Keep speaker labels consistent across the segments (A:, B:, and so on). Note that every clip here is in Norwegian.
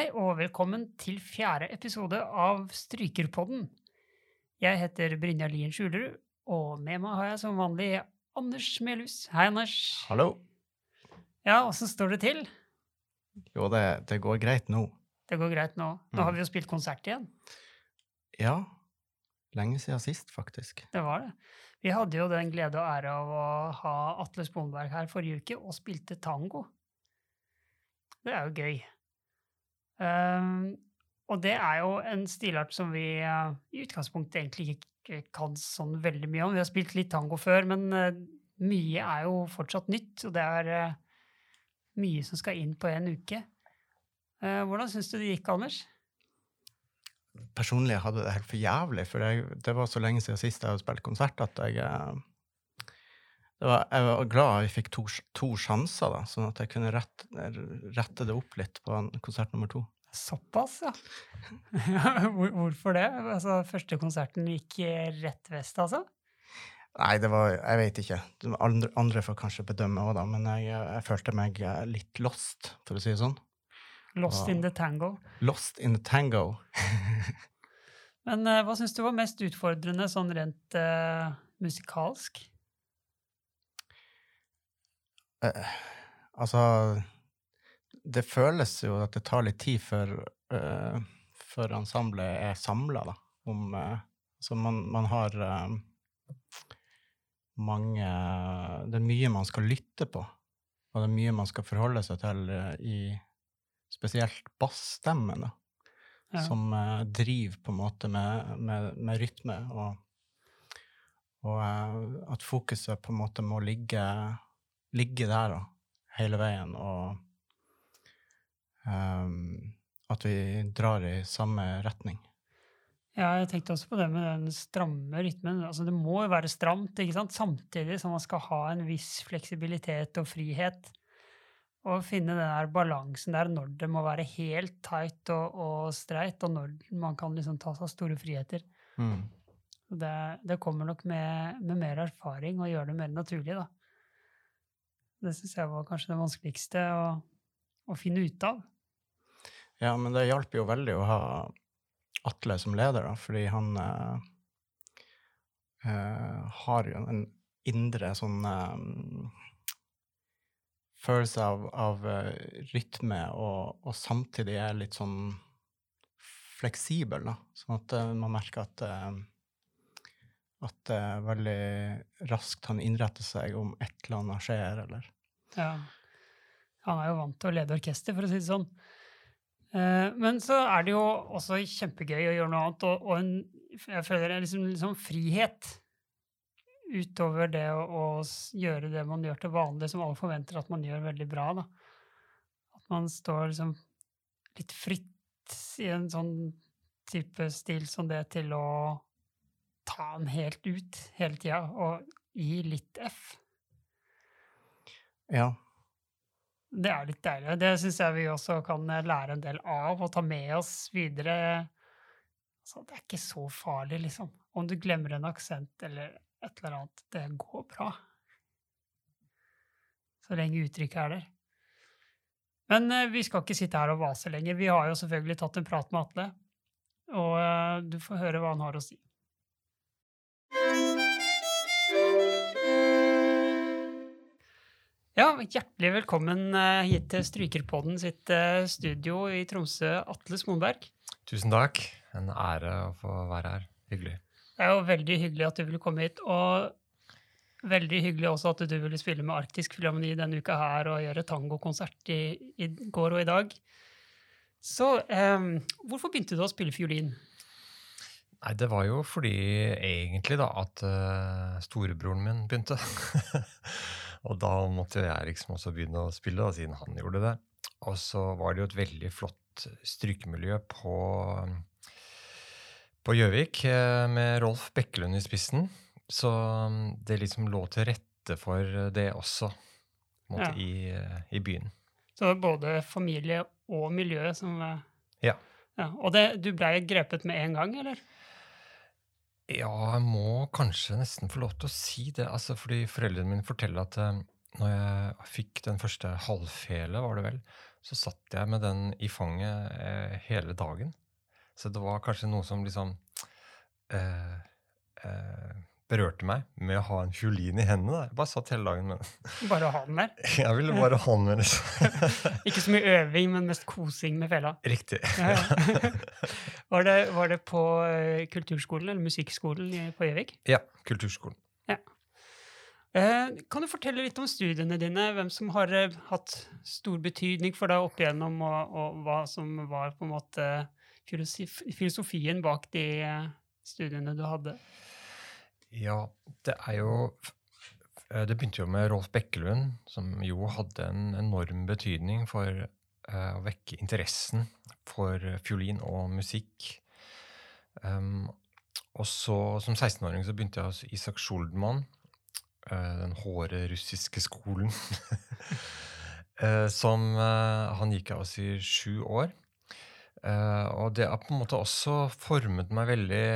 A: Hei og velkommen til fjerde episode av Strykerpodden. Jeg heter Brynja Lien Skjulerud, og med meg har jeg som vanlig Anders Melhus. Hei, Anders.
B: Hallo.
A: Ja, åssen står det til?
B: Jo, det, det går greit nå.
A: Det går greit nå. Nå
B: Mm.
A: har vi jo spilt konsert igjen.
B: Ja. Lenge siden sist, faktisk.
A: Det var det. Vi hadde jo den glede og ære av å ha Atle Sponberg her forrige uke og spilte tango. Det er jo gøy. Ehm, og det er jo en stilart som vi eh, i utgangspunktet egentlig ikke kan sånn veldig mye om. Vi har spilt litt tango før, men eh, mye er jo fortsatt nytt, og det er eh, mye som skal inn på en uke. Eh, hvordan syns du det gikk, Anders?
B: Personlig hadde jeg det helt for jævlig, for jeg, det var så lenge siden sist jeg hadde spilt konsert at jeg eh, var, Jeg var glad jeg fikk to, to sjanser, da, sånn at jeg kunne rette, rette det opp litt på konsert nummer to.
A: Såpass, ja. Hvorfor det? Altså, første konserten gikk rett vest, altså?
B: Nei, det var Jeg vet ikke. Andre, andre får kanskje bedømme òg, da, men jeg, jeg følte meg litt lost, for å si det sånn.
A: Lost in the tango.
B: Lost in the tango.
A: Men uh, hva syns du var mest utfordrende sånn rent uh, musikalsk?
B: Eh, altså Det føles jo at det tar litt tid før, eh, før ensemblet er samla, da. Om eh, Så man, man har eh, mange Det er mye man skal lytte på, og det er mye man skal forholde seg til eh, i spesielt bassstemmen, da.
A: Ja.
B: Som eh, driver på en måte med, med, med rytme, og, og eh, at fokuset på en måte må ligge, ligge der da, hele veien, og um, at vi drar i samme retning.
A: Ja, jeg tenkte også på det med den stramme rytmen. Altså, det må jo være stramt, ikke sant? samtidig som man skal ha en viss fleksibilitet og frihet. Og finne den der balansen der når det må være helt tight og, og streit, og når man kan liksom ta seg store friheter.
B: Mm.
A: Det, det kommer nok med, med mer erfaring og gjør det mer naturlig, da. Det syns jeg var kanskje det vanskeligste å, å finne ut av.
B: Ja, men det hjalp jo veldig å ha Atle som leder, da, fordi han eh, eh, har jo en indre sånn eh, følelse av, av eh, rytme, og, og samtidig er litt sånn fleksibel, da. Sånn at eh, man merker at eh, at det er veldig raskt han innretter seg om et eller annet skjer, eller
A: Ja. Han er jo vant til å lede orkester, for å si det sånn. Eh, men så er det jo også kjempegøy å gjøre noe annet, og, en, jeg føler det liksom, liksom frihet utover det å, å gjøre det man gjør til vanlig, som alle forventer at man gjør veldig bra. Da. At man står liksom litt fritt i en sånn type stil som det til å ta den helt ut hele tida, og gi litt F.
B: Ja.
A: Det er litt deilig. Det syns jeg vi også kan eh, lære en del av og ta med oss videre. Så det er ikke så farlig, liksom. Om du glemmer en aksent eller et eller annet, det går bra. Så lenge uttrykket er der. Men eh, vi skal ikke sitte her og vase lenger. Vi har jo selvfølgelig tatt en prat med Atle, og eh, du får høre hva han har å si. Ja, hjertelig velkommen eh, hit til Strykerpodden sitt eh, studio i Tromsø, Atle Smonberg.
C: Tusen takk. En ære å få være her. Hyggelig.
A: Det er jo veldig hyggelig at du ville komme hit, og veldig hyggelig også at du ville spille med Arktisk Filharmoni denne uka her og gjøre tangokonsert i, i går og i dag. Så eh, hvorfor begynte du å spille fiolin?
C: Nei, det var jo fordi egentlig da at uh, storebroren min begynte. og da måtte jeg liksom også begynne å spille, da, siden han gjorde det. Og så var det jo et veldig flott strykemiljø på på Gjøvik eh, med Rolf Bekkelund i spissen. Så mm, det liksom lå til rette for det også måte,
A: Ja.
C: i, i byen.
A: Så både familie og miljø som
C: Ja.
A: ja. Og det, du blei grepet med en gang, eller?
C: Ja, jeg må kanskje nesten få lov til å si det. Altså, fordi foreldrene mine forteller at eh, når jeg fikk den første halvfele, var det vel, så satt jeg med den i fanget eh, hele dagen. Så det var kanskje noe som liksom eh, eh, berørte meg med å ha en fiolin i hendene. Jeg bare satt hele dagen med den.
A: Bare å ha den der.
C: Jeg ville bare ha den med. Liksom.
A: Ikke så mye øving, men mest kosing med fela.
C: Riktig.
A: Ja, ja. Var, det, var det på eh, kulturskolen eller musikkskolen på Gjøvik?
C: Ja, kulturskolen.
A: Ja. kan du fortelle litt om studiene dine? Hvem som har eh, hatt stor betydning for deg opp igjennom, og, og hva som var på en måte filosofien bak de eh, studiene du hadde?
C: Ja, det er jo eh, Det begynte jo med Rolf Bekkelund, som jo hadde en enorm betydning for eh, å vekke interessen for eh, fiolin og musikk. Um, og så som 16-åring så begynte jeg hos Isak Schuldmann, eh, den hårde russiske skolen, eh, som eh, han gikk av oss i sju år. Eh, og det har på en måte også formet meg veldig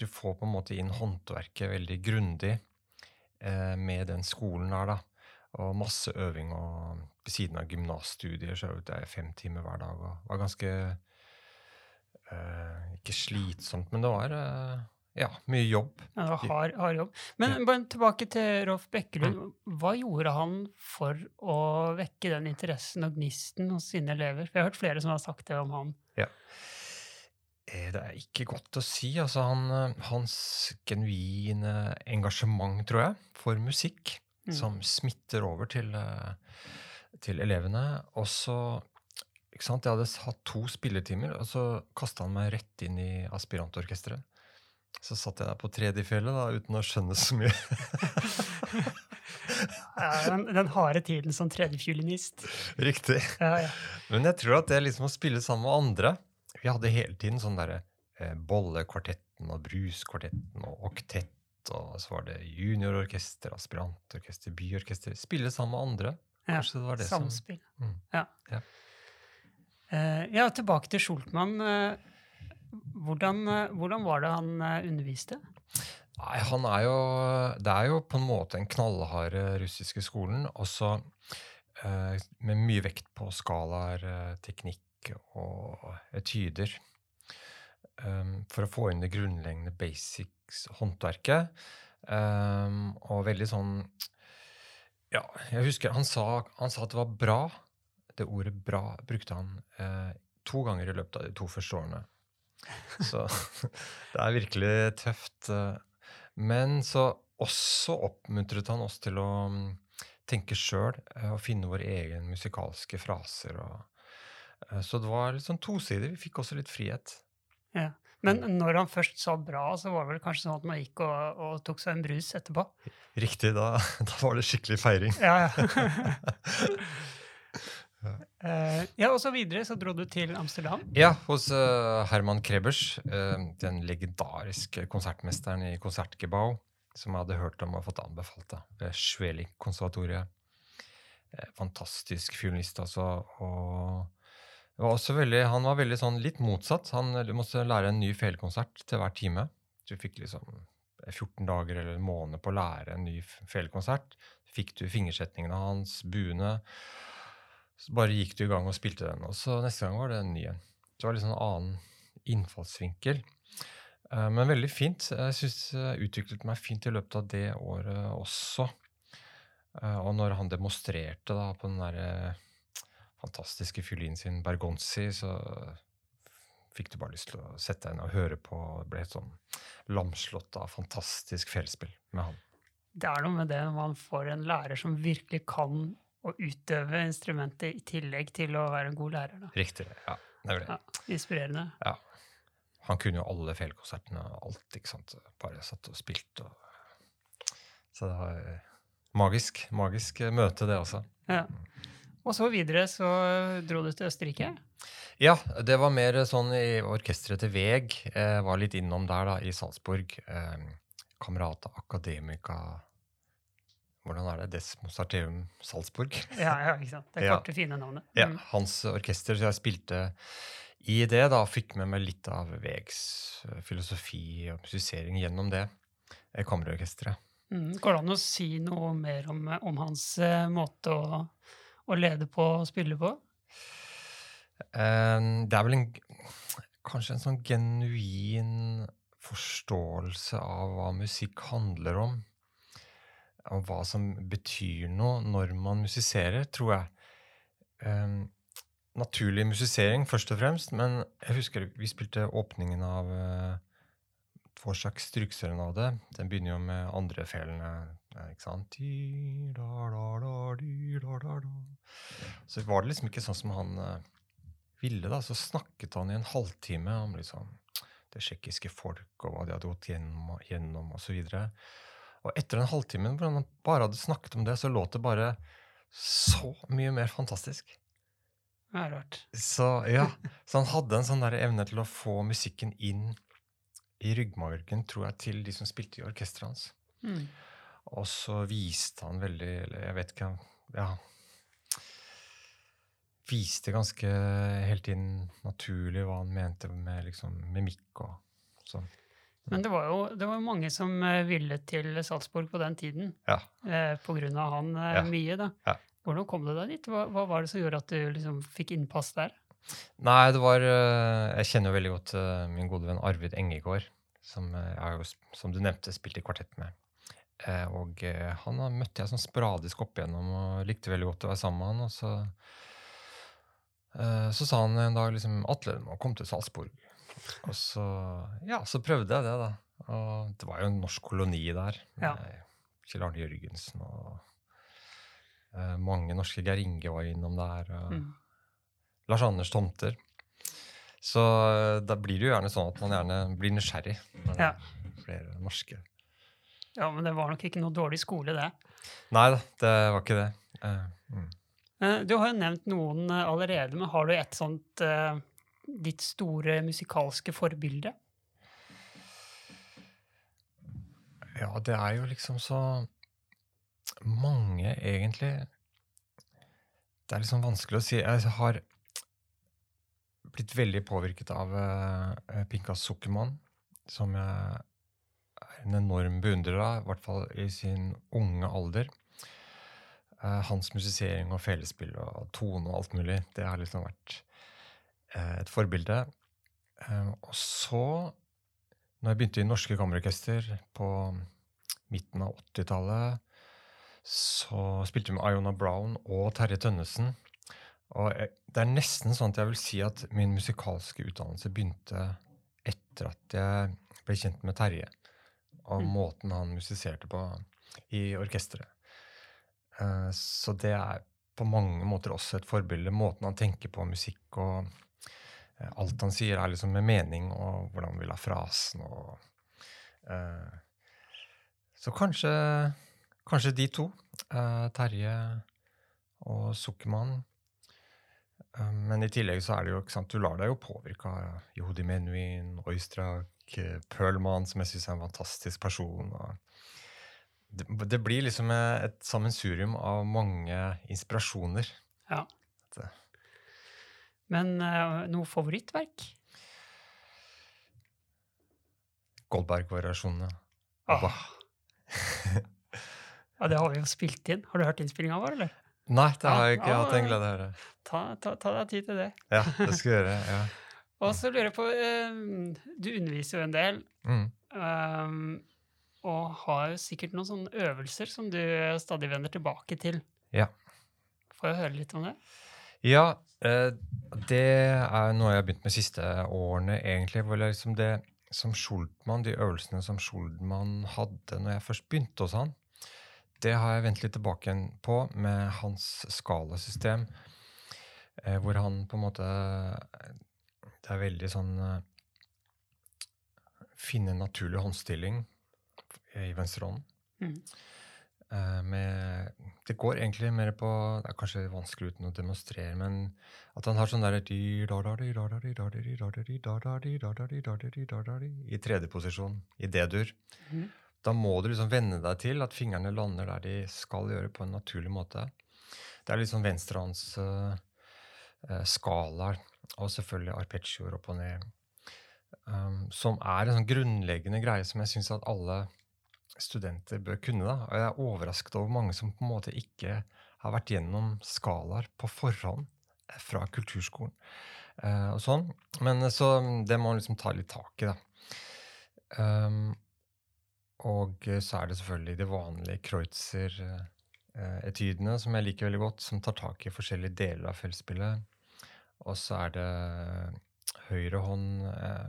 C: Du får på en måte inn håndverket veldig grundig eh, med den skolen der, da. Og masse øving og ved siden av gymnasstudier så er det fem timer hver dag. Og det var ganske eh, Ikke slitsomt, men det var eh, ja, mye jobb.
A: Ja, det var hard, hard jobb. Men bare tilbake til Rolf Bekkelund. Hva gjorde han for å vekke den interessen og gnisten hos sine elever? For jeg har hørt flere som har sagt det om han.
C: Ja. Det er ikke godt å si. Altså, han, eh, hans genuine engasjement, tror jeg, for musikk,
A: Mm.
C: som smitter over til, eh, til elevene. Og så ikke sant, Jeg hadde hatt to spilletimer, og så kasta han meg rett inn i aspirantorkesteret. Så satt jeg der på tredjefjellet da, uten å skjønne så mye.
A: Ja, den, den harde tiden som tredjefiolinist.
C: Riktig.
A: Ja, ja.
C: Men jeg tror at det er liksom å spille sammen med andre Vi hadde hele tiden sånn derre eh, Bollekvartetten og Bruskvartetten og oktett, så var det juniororkester, aspirantorkester, byorkester. Spille sammen med andre.
A: Ja,
C: det var det som
A: Samspill.
C: Mm.
A: Ja.
C: Ja.
A: Uh, ja, tilbake til Schultmann. Eh, hvordan, eh, hvordan var det han underviste?
C: Nei, han er jo Det er jo på en måte en knallhard eh, russiske skolen, også uh, med mye vekt på skalaer, teknikk og etyder. Um, for å få inn det grunnleggende basics håndverket. Um, og veldig sånn Ja, jeg husker han sa, han sa at det var bra. Det ordet 'bra' brukte han uh, to ganger i løpet av de to første årene. Så det er virkelig tøft. eh. Men så også oppmuntret han oss til å mm, tenke sjøl og finne våre egen musikalske fraser. Og, eh, så det var litt sånn tosidig. Vi fikk også litt frihet.
A: Ja. Men når han først sa bra, så var det vel kanskje sånn at man gikk og, og tok seg en brus etterpå?
C: Riktig, da, da var det skikkelig feiring.
A: Ja, ja. Eh, ja, og så videre så dro du til Amsterdam.
C: Ja, hos uh, Herman Krebers, Uh, den legendariske konsertmesteren i Konsertgebau, som jeg hadde hørt om og fått anbefalt da, ved Schwelik-konservatoriet. Uh, fantastisk fiolinist, altså. Og det var veldig, han var veldig sånn litt motsatt. Han eh, måtte lære en ny felekonsert til hver time. Du fikk liksom 14 dager eller en måned på å lære en ny felekonsert. Fikk du fingersetningene hans, buene. Så bare gikk du i gang og spilte den, og så neste gang var det en ny en. Det var litt sånn annen innfallsvinkel. Eh, Men veldig fint. Jeg syns jeg utviklet meg fint i løpet av det året også. Eh, Og når han demonstrerte da på den derre fantastiske fiolinen sin, Bergonzi, så fikk du bare lyst til å sette deg ned og høre på. Det ble et sånn lamslått av fantastisk felspill med han.
A: Det er noe med det man får en lærer som virkelig kan å utøve instrumentet i tillegg til å være en god lærer. Da.
C: Riktig. Ja, det er det.
A: Ja, inspirerende.
C: Ja. Han kunne jo alle felkonsertene og alt, ikke sant. Bare satt og spilte. Og... Så det var magisk. Magisk møte, det også.
A: Ja. Og så videre så dro du til Østerrike.
C: Ja, det var mer sånn i orkesteret til Veg. Eh, var litt innom der, da, i Salzburg. Eh, Kamerata Akademika Hvordan er det? Desmosarteum Salzburg?
A: Ja, ja ikke sant? Det
C: Ja.
A: korte, fine navnet.
C: Ja,
A: Mm.
C: hans orkester. Så jeg spilte i det, da, fikk med meg litt av Vegs eh, filosofi og musisering gjennom det eh, kammerorkesteret.
A: Mm. Går det an å si noe mer om, om hans eh, måte å, å lede på og spille på?
C: Eh, det er vel en, kanskje en sånn genuin forståelse av hva musikk handler om. Og hva som betyr noe når man musiserer, tror jeg. Eh, naturlig musisering, først og fremst, men jeg husker vi spilte åpningen av Dvorak strykserenade. Den begynner jo med andrefelene. Ikke sant? Så var det liksom ikke sånn som han uh, ville. da, Så snakket han i en halvtime om liksom det tsjekkiske folk og hva de hadde gått gjennom, gjennom osv. Og, så og etter den halvtime hvor han bare hadde snakket om det, så låt det bare så mye mer fantastisk.
A: Det er rart.
C: Så, ja, så han hadde en sånn der evne til å få musikken inn i ryggmargen, tror jeg, til de som spilte i orkesteret hans.
A: Mm.
C: Og så viste han veldig Eller jeg vet ikke Ja. Viste ganske helt tiden naturlig hva han mente med liksom, mimikk og sånn.
A: Men det var jo det var mange som eh, ville til Salzburg på den tiden.
C: Ja.
A: Eh, på grunn av han eh,
C: Ja.
A: mye, da.
C: Ja.
A: Hvordan kom du deg dit? Hva, hva var det som gjorde at du liksom fikk innpass der?
C: Nei, det var eh, Jeg kjenner jo veldig godt min gode venn Arvid Engegård, som jeg har jo, som du nevnte, spilt i kvartett med. Eh, og eh, han har møtte jeg sånn sporadisk opp igjennom og likte veldig godt å være sammen med han. Og så, eh, så sa han en dag liksom Atle, du må komme til Salzburg. Og så, ja, så prøvde jeg det, da. Og det var jo en norsk koloni der.
A: Ja.
C: Kjell Arne Jørgensen og eh, mange norske Geir Inge var innom der. Og,
A: Mm.
C: Lars Anders Tomter. Så da blir det jo gjerne sånn at man gjerne blir nysgjerrig når det
A: Ja.
C: er flere norske.
A: Ja, men det var nok ikke noe dårlig skole, det.
C: Nei da, det var ikke det. Uh, mm.
A: Eh, Du har jo nevnt noen eh, allerede, men har du et sånt uh, ditt store musikalske forbilde?
C: Ja, det er jo liksom så mange, egentlig. Det er liksom vanskelig å si. Jeg har blitt veldig påvirket av uh, Pinkas Sukkermann, som jeg er en enorm beundrer av, i hvert fall i sin unge alder. Eh, hans musisering og felespill og tone og alt mulig, det har liksom vært eh, et forbilde. Eh, og så, når jeg begynte i Norske Kammerorkester på midten av 80-tallet, så spilte vi med Iona Brown og Terje Tønnesen. Og det er nesten sånn at jeg vil si at min musikalske utdannelse begynte etter at jeg ble kjent med Terje, og
A: Mm.
C: måten han musiserte på i orkesteret. Eh, Så det er på mange måter også et forbilde. Måten han tenker på musikk og eh, Alt han sier, er liksom med mening, og hvordan han vil ha frasen og eh, Så kanskje, kanskje de to. Terje og Sukkermann. Men i tillegg så er det jo ikke sant, Du lar deg jo påvirke av Yehudi Menuhin, Oistrak, eh, Perlman, som jeg syns er en fantastisk person. og det, det blir liksom eh, et sammensurium av mange inspirasjoner.
A: Ja. Men eh, noe favorittverk?
C: Goldberg-variasjonene.
A: Ah. Ja, det har vi jo spilt inn. Har du hørt innspillinga vår, eller?
C: Nei, det har jeg ikke hatt en glede av å høre.
A: Ta, ta, ta deg tid til det.
C: Ja, det skal jeg gjøre. ja.
A: Og så lurer jeg på eh, Du underviser jo en del,
C: Mm.
A: ehm, og har jo sikkert noen sånne øvelser som du stadig vender tilbake til.
C: Ja.
A: Får jeg høre litt om det?
C: Ja, eh, det er noe jeg har begynt med de siste årene, egentlig. Hvor liksom det som Schuldmann, de øvelsene som Schuldmann hadde når jeg først begynte hos han, det har jeg vendt litt tilbake igjen på med hans skalasystem, eh, hvor han på en måte Det er veldig sånn eh, Finne en naturlig håndstilling i venstre hånd.
A: Mhm.
C: Eh, med, det går egentlig mer på Det er kanskje vanskelig uten å demonstrere, men at han har sånn derre I tredje posisjon, i D-dur.
A: Mm.
C: Da må du liksom venne deg til at fingrene lander der de skal gjøre, på en naturlig måte. Det er litt sånn venstrehånds uh, skalaer, og selvfølgelig arpeggioer opp og ned. Um, som er en sånn grunnleggende greie som jeg syns at alle studenter bør kunne. da. Og jeg er overrasket over mange som på en måte ikke har vært gjennom skalaer på forhånd. fra kulturskolen. Uh, og sånn. Men eh, så det må man liksom ta litt tak i, da. Um, og eh, så er det selvfølgelig de vanlige Kreutzer-etydene som jeg liker veldig godt, som tar tak i forskjellige deler av feltspillet. Og så er det høyre hånd eh,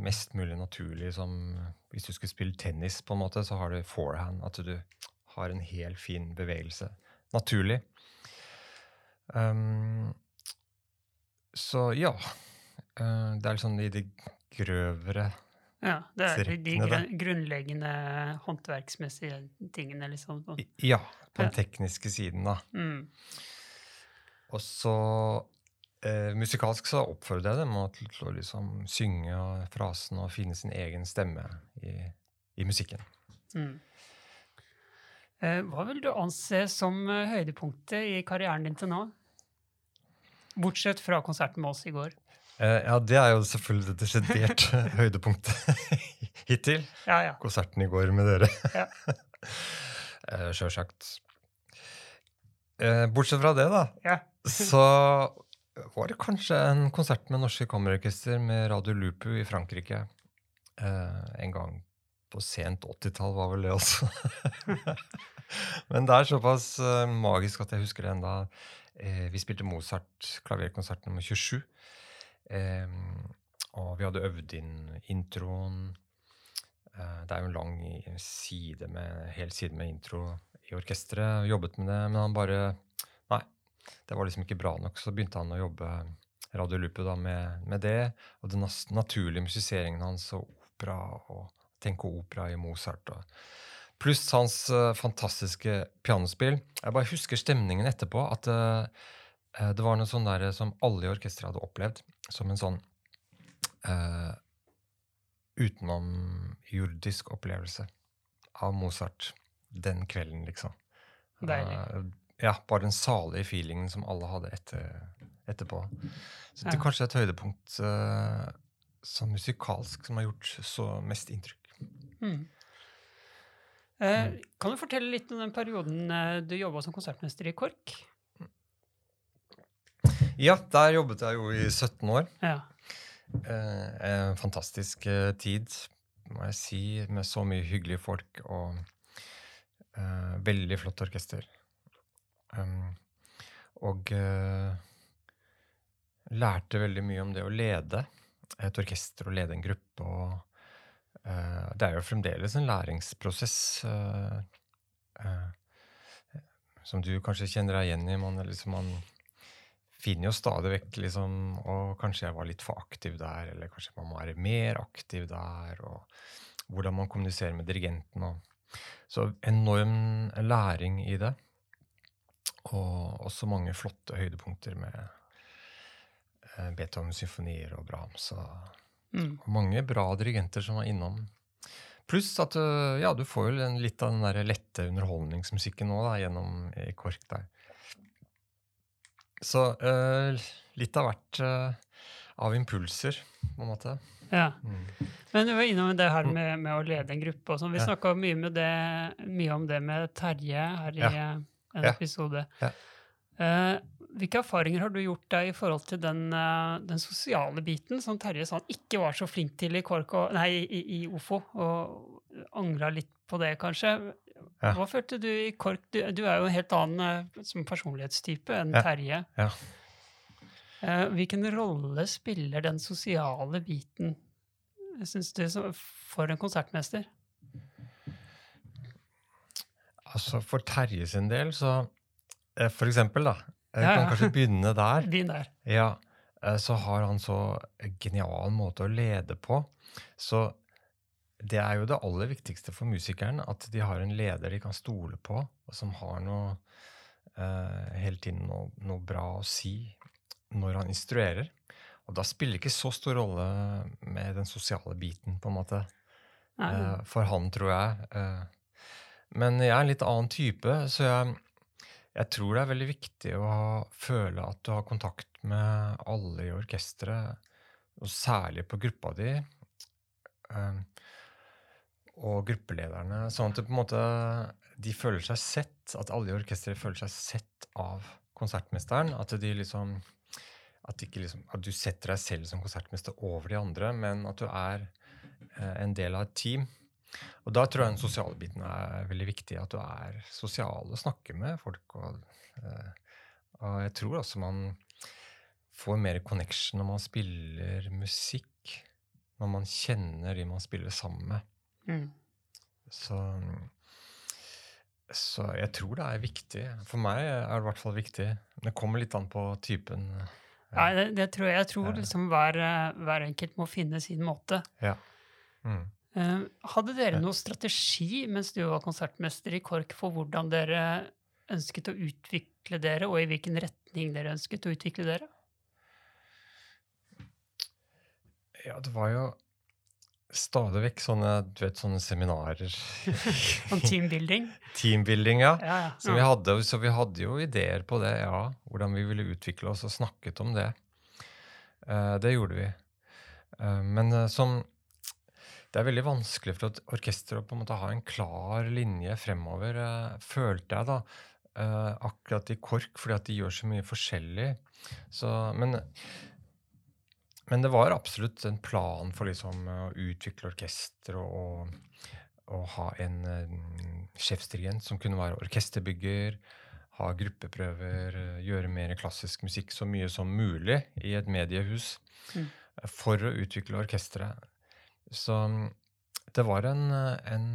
C: mest mulig naturlig som Hvis du skulle spille tennis, på en måte, så har du forehand. At du har en helt fin bevegelse. Naturlig. Um, så ja. Det er liksom i det grøvere
A: Ja, det er de grunn- grunnleggende håndverksmessige tingene, liksom. sånn.
C: Ja, på den tekniske siden, da.
A: Mm.
C: Og så eh, musikalsk så oppfordrer jeg dem til, til å liksom synge og frasen og finne sin egen stemme i, i musikken.
A: Mm. Eh, hva vil du anse som eh, høydepunktet i karrieren din til nå? Bortsett fra konserten med oss i går.
C: Eh, ja, det er jo selvfølgelig det desidert høydepunktet hittil.
A: Ja, ja.
C: Konserten i går med dere.
A: Ja.
C: eh, Sjølsagt. Eh, bortsett fra det, da,
A: ja.
C: så var det kanskje en konsert med Norske Kammerorkester med Radio Lupu i Frankrike. En gang på sent 80-tall var vel det også. Men det er såpass magisk at jeg husker det enda. Vi spilte Mozart klaverkonsert nummer 27. Eh, og vi hadde øvd inn introen. Eh, det er jo en lang side med, hel side med intro i orkesteret. Jobbet med det, men han bare Nei, det var liksom ikke bra nok. Så begynte han å jobbe Radiolupet med, med det. Og den naturlige musiseringen hans og opera og tenke opera i Mozart. Og, pluss hans uh, fantastiske pianospill. Jeg bare husker stemningen etterpå. At eh, det var noe sånn der som alle i orkesteret hadde opplevd. Som en sånn uh, utenomjordisk opplevelse av Mozart den kvelden, liksom.
A: Deilig.
C: Uh, ja, bare den salige feelingen som alle hadde etter, etterpå. Så det
A: Ja.
C: er kanskje et høydepunkt uh, sånn musikalsk som har gjort så mest inntrykk.
A: Mm. Eh, kan du fortelle litt om den perioden eh, du jobba som konsertmester i KORK?
C: Ja, der jobbet jeg jo i 17 år.
A: Ja.
C: Eh, en fantastisk eh, tid, må jeg si, med så mye hyggelige folk og eh, veldig flott orkester. Um, og eh, lærte veldig mye om det å lede et orkester og lede en gruppe. Og eh, det er jo fremdeles en læringsprosess som du kanskje kjenner deg igjen i. Man, liksom, man finner jo stadig vekk liksom Og kanskje jeg var litt for aktiv der, eller kanskje man må være mer aktiv der. Og hvordan man kommuniserer med dirigenten. Og, så enorm læring i det. Og også mange flotte høydepunkter med eh, Beethoven-symfonier og Brahms. Og,
A: Mm.
C: mange bra dirigenter som var innom. Pluss at øh, ja, du får jo litt av den der lette underholdningsmusikken nå da, gjennom i KORK der. Så uh, litt av hvert uh, av impulser, på en måte.
A: ja.
C: Mm.
A: Men du var innom det her med, med å lede en gruppe. og sånn. Vi
C: Ja.
A: snakka mye, mye om det med Terje her i
C: Ja.
A: en episode.
C: Ja.
A: Uh, hvilke erfaringer har du gjort deg i forhold til den, den sosiale biten, som Terje sa han ikke var så flink til i, Korko, nei, i, i OFO, og angra litt på det, kanskje?
C: Ja.
A: Hva følte du i KORK? Du, du er jo en helt annen eh, som personlighetstype enn
C: Ja.
A: Terje.
C: Ja.
A: Eh, hvilken rolle spiller den sosiale biten, syns du, for en konsertmester?
C: Altså For Terje sin del, så eh, For eksempel, da. Jeg kan kanskje begynne der.
A: Begynn der.
C: Ja, så har han så genial måte å lede på. Så det er jo det aller viktigste for musikeren, at de har en leder de kan stole på, og som har noe eh, hele tiden noe, noe bra å si når han instruerer. Og da spiller det ikke så stor rolle med den sosiale biten, på en måte. Eh, for han, tror jeg. Eh, men jeg er en litt annen type, så jeg, jeg tror det er veldig viktig å ha, føle at du har kontakt med alle i orkesteret, og særlig på gruppa di. eh, og gruppelederne, sånn at måte, de føler seg sett, at alle i orkesteret føler seg sett av konsertmesteren. At, de liksom, at, liksom, at du setter deg selv som konsertmester over de andre, men at du er eh, en del av et team. Og da tror jeg den sosiale biten er veldig viktig. At du er sosial og snakker med folk. Og, eh, og jeg tror også man får mer connection når man spiller musikk. Når man kjenner de man spiller sammen med.
A: Mm.
C: Så, så jeg tror det er viktig. For meg er det i hvert fall viktig. Det kommer litt an på typen.
A: Ja, det, det tror jeg. Jeg tror liksom hver, eh, hver enkelt må finne sin måte.
C: Ja. Mm.
A: Uh, hadde dere noen strategi mens du var konsertmester i KORK for hvordan dere ønsket å utvikle dere, og i hvilken retning dere ønsket å utvikle dere?
C: Ja, det var jo stadig vekk sånne, du vet, sånne seminarer.
A: Om teambuilding?
C: Teambuilding, ja.
A: Ja, ja.
C: Så vi, hadde, så vi hadde jo ideer på det, ja. Hvordan vi ville utvikle oss, og snakket om det. Uh, det gjorde vi. Uh, men uh, som Det er veldig vanskelig for et orkester å på en måte ha en klar linje fremover, følte jeg, da. Akkurat i KORK, fordi at de gjør så mye forskjellig. Så, men men det var absolutt en plan for liksom å utvikle orkester og, og ha en uh, sjefsdirigent som kunne være orkesterbygger, ha gruppeprøver, uh, gjøre mer klassisk musikk så mye som mulig i et mediehus
A: Mm.
C: uh, for å utvikle orkesteret. Så um, det var en, en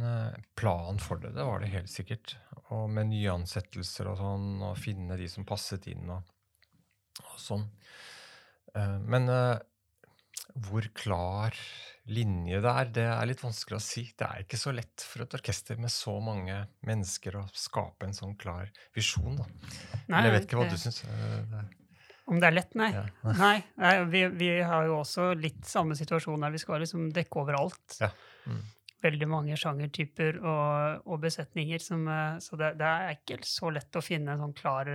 C: plan for det, det var det helt sikkert. Og med nyansettelser og sånn, og finne de som passet inn og, og sånn. Men hvor klar linje det er, det er litt vanskelig å si. Det er ikke så lett for et orkester med så mange mennesker å skape en sånn klar visjon. Da.
A: Nei,
C: Men jeg vet ikke hva
A: det-
C: du syns. eh,
A: Om det er lett? Nei.
C: Ja.
A: Nei, nei vi, vi har jo også litt samme situasjon der Vi skal liksom dekke overalt.
C: Ja. Mm.
A: Veldig mange sjangertyper og, og besetninger. Som, eh, så det, det er ikke så lett å finne en sånn klar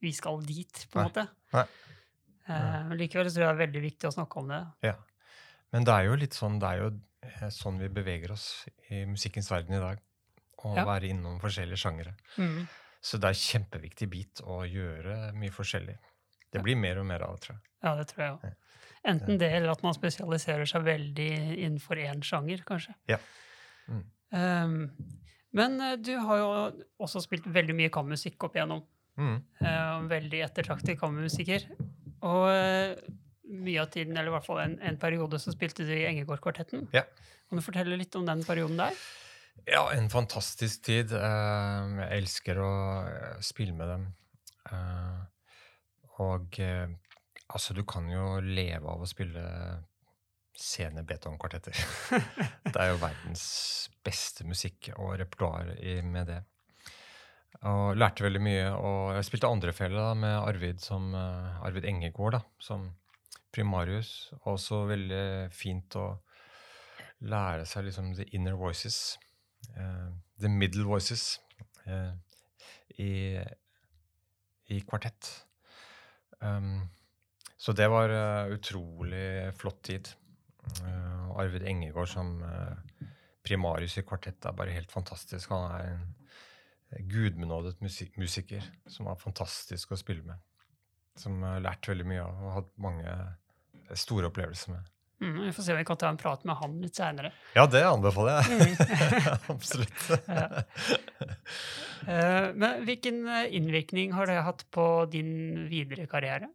A: Vi skal dit, på en måte.
C: Nei.
A: Eh, men likevel så tror jeg det er veldig viktig å snakke om det.
C: Ja. Men det er jo litt sånn, det er jo eh, sånn vi beveger oss i musikkens verden i dag. Å
A: Ja.
C: være innom forskjellige sjangere.
A: Mm.
C: Så det er en kjempeviktig bit å gjøre mye forskjellig. Det blir mer og mer av det, tror jeg.
A: Ja, det tror jeg òg. Enten det, eller at man spesialiserer seg veldig innenfor én sjanger, kanskje.
C: Ja. Mm.
A: Um, men eh, du har jo også spilt veldig mye kammermusikk opp igjennom.
C: Mm.
A: Uh, veldig ettertraktet kammermusiker. Og eh, mye av tiden, eller i hvert fall en, en periode, så spilte du i Engegård-kvartetten.
C: Ja.
A: Kan du fortelle litt om den perioden der?
C: Ja, en fantastisk tid. Eh, Jeg elsker å eh, spille med dem. Og altså, du kan jo leve av å spille sene betongkvartetter. det er jo verdens beste musikk og repertoar med det. Og lærte veldig mye. Og jeg spilte andrefele med Arvid, som, uh, Arvid Engegård da, som primarius. Også veldig fint å lære seg liksom the inner voices. Uh, the middle voices uh, i, i kvartett. Um, så det var utrolig flott tid. Arvid Engegård som primarius i kvartett er bare helt fantastisk. Han er en gudbenådet musik musiker som var fantastisk å spille med. Som jeg har lært veldig mye av og hatt mange store opplevelser med.
A: Mm, vi får se om vi kan ta en prat med han litt seinere.
C: Ja, det anbefaler jeg.
A: Mm.
C: Absolutt.
A: ja. men hvilken eh, innvirkning har det hatt på din videre karriere?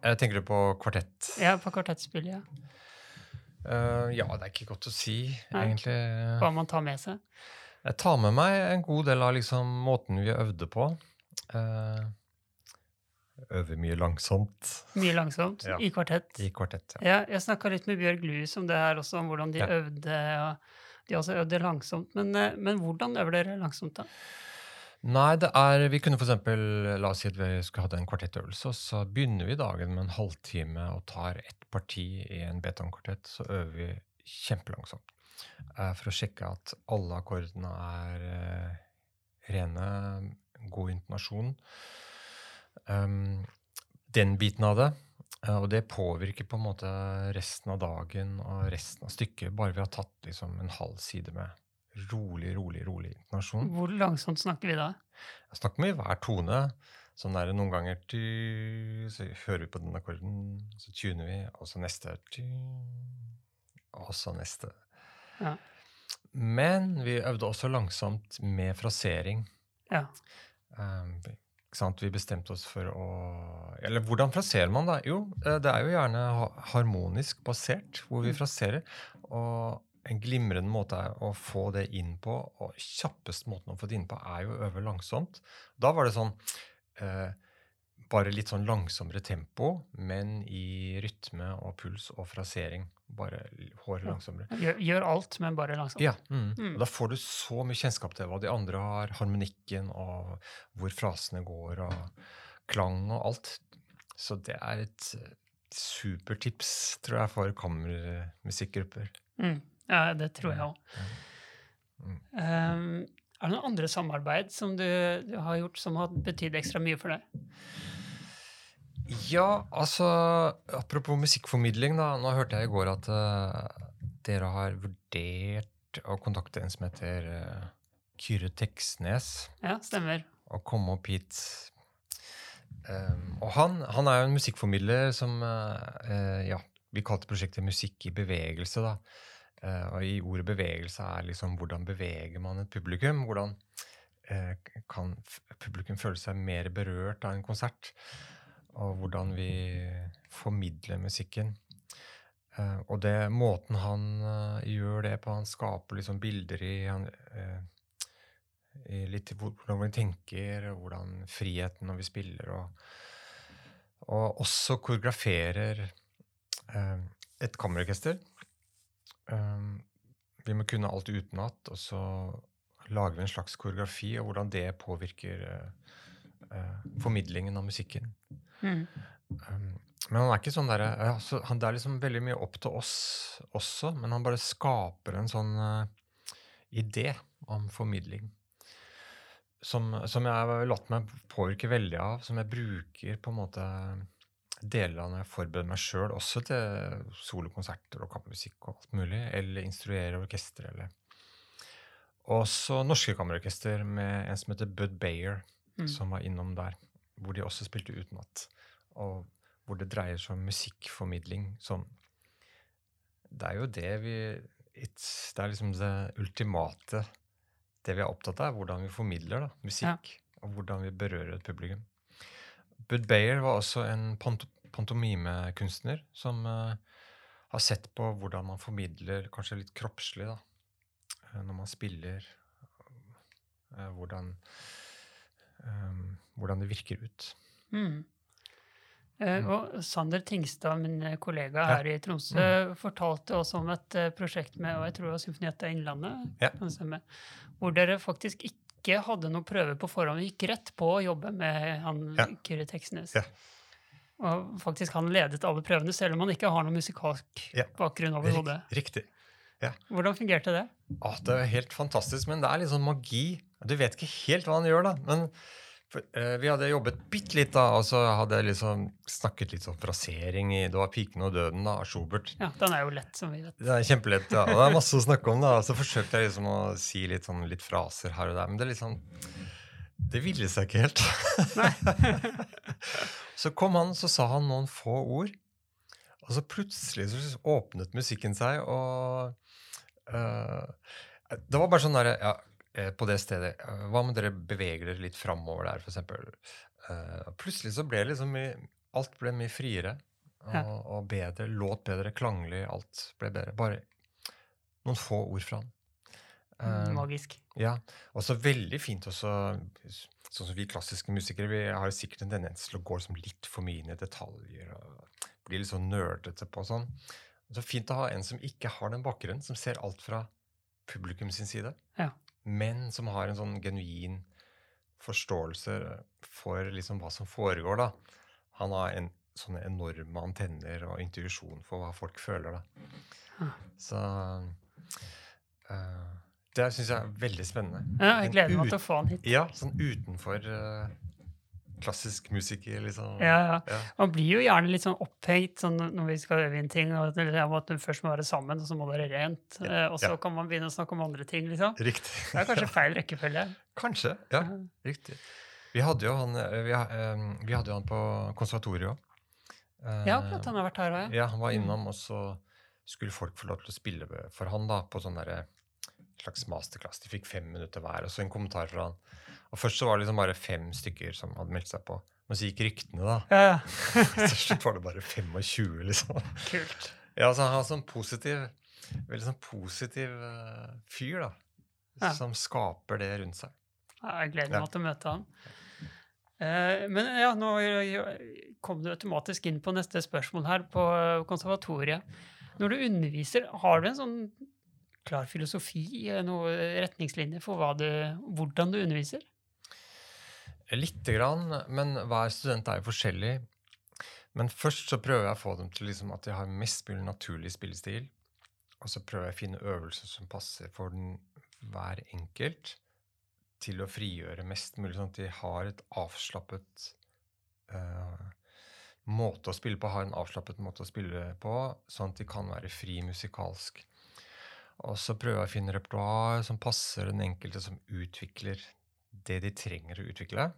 C: Jeg tenker du på kvartett?
A: Ja, på kvartettspillet. Ja.
C: Uh, ja, det er ikke godt å si,
A: Nei.
C: egentlig.
A: Hva man tar med seg?
C: Jeg tar med meg en god del av liksom måten vi øvde på. Eh, øver mye langsomt
A: Mye langsomt
C: Ja.
A: i kvartett.
C: i kvartett. Ja.
A: Ja, jeg snakka litt med Bjørg Louis om det her også, om hvordan de
C: Ja.
A: øvde. og De også øvde langsomt. Men, eh, men hvordan øver dere langsomt, da?
C: Nei, det er Vi kunne for eksempel, La oss si at vi skulle hatt en kvartettøvelse, og så begynner vi dagen med en halvtime og tar ett parti i en betongkvartett. Så øver vi kjempelangsomt for å sjekke at alle akkordene er eh, rene, god intonasjon. Um, den biten av det. eh, og det påvirker på en måte resten av dagen og resten av stykket, bare vi har tatt liksom en halv side med rolig, rolig, rolig intonasjon.
A: Hvor langsomt snakker vi da?
C: Jeg snakker med hver tone. Sånn der, Noen ganger så hører vi på den akkorden, så tuner vi, og så neste og så neste.
A: Ja.
C: Men vi øvde også langsomt med frasering.
A: Ja.
C: Um? Vi bestemte oss for å Eller hvordan fraserer man, da? Jo, eh, det er jo gjerne harmonisk basert hvor vi
A: Mm.
C: fraserer. Og en glimrende måte å få det inn på, og kjappest måten å få det inn på, er jo å øve langsomt. Da var det sånn eh, Bare litt sånn langsommere tempo, men i rytme og puls og frasering. Bare håret langsommere.
A: Gjør, gjør alt, men bare langsomt.
C: Ja, mm.
A: Mm.
C: Da får du så mye kjennskap til hva de andre har, harmonikken og hvor frasene går, og klang og alt. Så det er et eh, supertips, tror jeg, for kammermusikkgrupper.
A: Mm. Ja, det tror jeg òg.
C: Mm.
A: Um, er det noen andre samarbeid som du, du har gjort som har betydd ekstra mye for deg?
C: Ja, altså Apropos musikkformidling, da. Nå hørte jeg i går at uh, dere har vurdert å kontakte en som heter uh, Kyrre Teksnes.
A: Ja, stemmer.
C: å komme opp hit. Um, og han, han er jo en musikkformidler som uh, Ja, vi kalte prosjektet Musikk i bevegelse, da. Og i ordet bevegelse er liksom hvordan beveger man et publikum? Hvordan kan publikum føle seg mer berørt av en konsert? Og hvordan vi formidler musikken. Eh, og det måten han eh, gjør det på, han skaper liksom bilder i han, eh, i litt hvordan vi tenker, og hvordan friheten når vi spiller, og, og også koreograferer et kammerorkester. Vi må kunne alt utenat, og så lager vi en slags koreografi, og hvordan det påvirker formidlingen av musikken.
A: Mm.
C: Um, men han er ikke sånn der, altså, han, Det er liksom veldig mye opp til oss også, men han bare skaper en sånn uh, idé om formidling. Som, som jeg har latt meg påvirke veldig av, som jeg bruker på en måte deler av når jeg forbereder meg sjøl, også til solokonserter og kammermusikk og alt mulig, eller instruere orkester. eller Også norske kammerorkester med en som heter Bud Bayer,
A: Mm.
C: som var innom der, hvor de også spilte utenat. Og hvor det dreier seg om musikkformidling som Det er jo det vi it's, Det er liksom det ultimate Det vi er opptatt av, er hvordan vi formidler da, musikk. Og hvordan vi berører et publikum. Bud Bayer var også en pant pantomimekunstner som uh, har sett på hvordan man formidler kanskje litt kroppslig da, eh, når man spiller. Uh, hvordan um, hvordan det virker ut.
A: Mm. Eh, og Sander Tingstad, min kollega kollega
C: Ja. Mm.
A: her i Tromsø, fortalte også om et eh, prosjekt med og jeg tror det var Symfonietta Innlandet,
C: Ja.
A: hvor dere faktisk ikke hadde noen prøve på forhånd. Gikk rett på å jobbe med han
C: Ja.
A: Kyrre Teksnes.
C: Ja.
A: Og faktisk han ledet alle prøvene, selv om han ikke har noen musikalsk
C: Ja.
A: bakgrunn overhodet.
C: Riktig.
A: Hvordan fungerte det?
C: Ah, det er helt fantastisk, men det er litt sånn magi. Du vet ikke helt hva han gjør, da. Men for, eh, vi hadde jobbet bitte litt, da, og så hadde jeg liksom snakket litt om frasering i Det var 'Piken og døden' da, av Schubert.
A: Ja, Den er jo lett, som vi vet.
C: Det er kjempelett, ja. Og det er masse å snakke om, da. Og så forsøkte jeg liksom å si litt sånn litt fraser her og der, men det er litt sånn Det ville seg ikke helt. så kom han, så sa han noen få ord, og så plutselig så åpnet musikken seg, og uh, Det var bare sånn derre ja, På det stedet eh, Hva om dere beveger dere litt framover der, for eksempel? Eh, plutselig så ble liksom Alt ble mye friere og,
A: Ja.
C: og bedre. Låt bedre, klanglig. Alt ble bedre. Bare noen få ord fra han. Uh,
A: Magisk.
C: ja, og så veldig fint også Sånn som vi klassiske musikere, vi har sikkert en tendens til å gå liksom litt for mye inn i detaljer og bli litt sånn nerdete på sånn. Så fint å ha en som ikke har den bakgrunnen, som ser alt fra publikum sin side,
A: Ja.
C: Men som har en sånn genuin forståelse for liksom hva som foregår, da. Han har en, sånne enorme antenner og intuisjon for hva folk føler, da. Så uh, det syns jeg er veldig spennende.
A: Ja, jeg gleder meg til å få han hit.
C: Ja, sånn utenfor eh, klassisk musiker, liksom.
A: Ja, ja.
C: Ja.
A: Man blir jo gjerne litt sånn opphengt sånn når vi skal øve inn ting, og at du først må være sammen, og så må det være rent.
C: Ja,
A: eh, Og så kan man begynne å snakke om andre ting, liksom.
C: Riktig.
A: Det er kanskje feil rekkefølge.
C: Kanskje. Ja, riktig. Vi hadde jo han, eh, vi, eh, vi hadde jo han på konservatoriet òg.
A: Ja, akkurat. Han har vært her òg, ja.
C: Ja, han var
A: Mm.
C: innom, og så skulle folk få lov til å spille for han da, på sånn derre slags masterclass. De fikk fem minutter hver, og så en kommentar fra han. Og først så var det liksom bare fem stykker som hadde meldt seg på. Men så gikk ryktene, da.
A: Ja, ja.
C: Til slutt var det bare 25, liksom.
A: Kult.
C: Ja, så Han har sånn positiv Veldig sånn positiv eh, fyr, da.
A: Ja.
C: Som skaper det rundt seg.
A: Ja, Jeg gleder meg til å møte han. Eh, men ja, nå eh, kom du automatisk inn på neste spørsmål her på eh, konservatoriet. Når du underviser, har du en sånn klar filosofi, noen retningslinjer for du, hvordan du underviser?
C: Lite grann, men hver student er jo forskjellig. Men først så prøver jeg å få dem til liksom at de har mest mulig naturlig spillestil. Og så prøver jeg å finne øvelser som passer for den, hver enkelt, til å frigjøre mest mulig, sånn at de har et avslappet uh, måte å spille på, har en avslappet måte å spille på, sånn at de kan være fri musikalsk. Og så prøver jeg å finne repertoar som passer den enkelte som utvikler det de trenger å utvikle.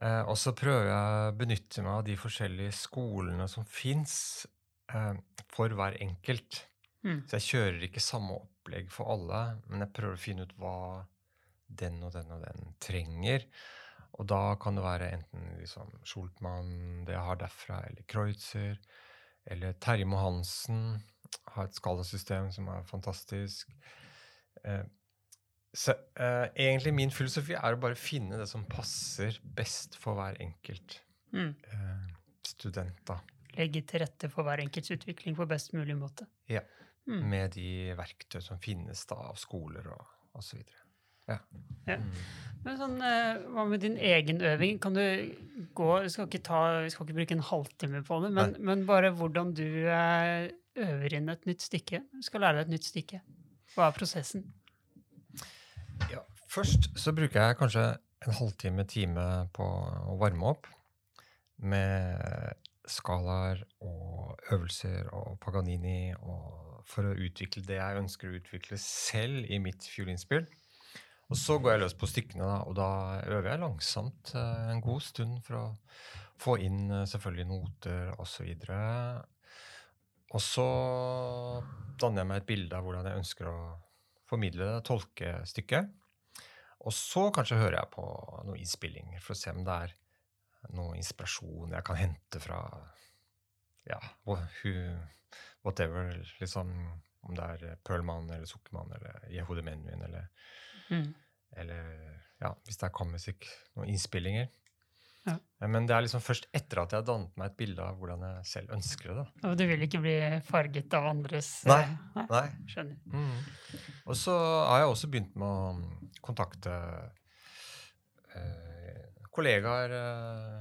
C: Eh, og så prøver jeg å benytte meg av de forskjellige skolene som fins eh, for hver enkelt.
A: Mm.
C: Så jeg kjører ikke samme opplegg for alle, men jeg prøver å finne ut hva den og den og den trenger. Og da kan det være enten liksom Schultmann, det jeg har derfra, eller Kreutzer, eller Terje Mohansen. Har et skalasystem som er fantastisk. Eh, så eh, egentlig min filosofi er å bare finne det som passer best for hver enkelt
A: Mm.
C: eh, student, da.
A: Legge til rette for hver enkelts utvikling på best mulig måte.
C: Ja.
A: Mm.
C: Med de verktøy som finnes da av skoler og osv. Ja.
A: Ja.
C: Mm.
A: Men sånn, eh, hva med din egen øving? Kan du gå Vi skal ikke, ta, vi skal ikke bruke en halvtime på det, men, men bare hvordan du eh, øver inn et nytt stykke. Du skal lære deg et nytt stykke. Hva er prosessen?
C: Ja, først så bruker jeg kanskje en halvtime, time på å varme opp med skalaer og øvelser og Paganini og for å utvikle det jeg ønsker å utvikle selv i mitt fiolinspill. Og så går jeg løs på stykkene, da, og da øver jeg langsomt eh, en god stund for å få inn eh, selvfølgelig noter osv. Og så danner jeg meg et bilde av hvordan jeg ønsker å formidle det, tolke stykket. Og så kanskje hører jeg på noen innspillinger for å se om det er noe inspirasjon jeg kan hente fra ja, whatever, liksom. Om det er Perlman eller Sukkermann eller Yehudi Menuhin eller,
A: Mm.
C: eller ja, hvis det er kammermusikk, noen innspillinger.
A: Ja.
C: Eh, Men det er liksom først etter at jeg har dannet meg et bilde av hvordan jeg selv ønsker det. da.
A: Og du vil ikke bli farget av andres
C: Nei.
A: eh, nei.
C: Nei,
A: Skjønner.
C: Mm. Og så har jeg også begynt med å mm, kontakte eh, kollegaer eh,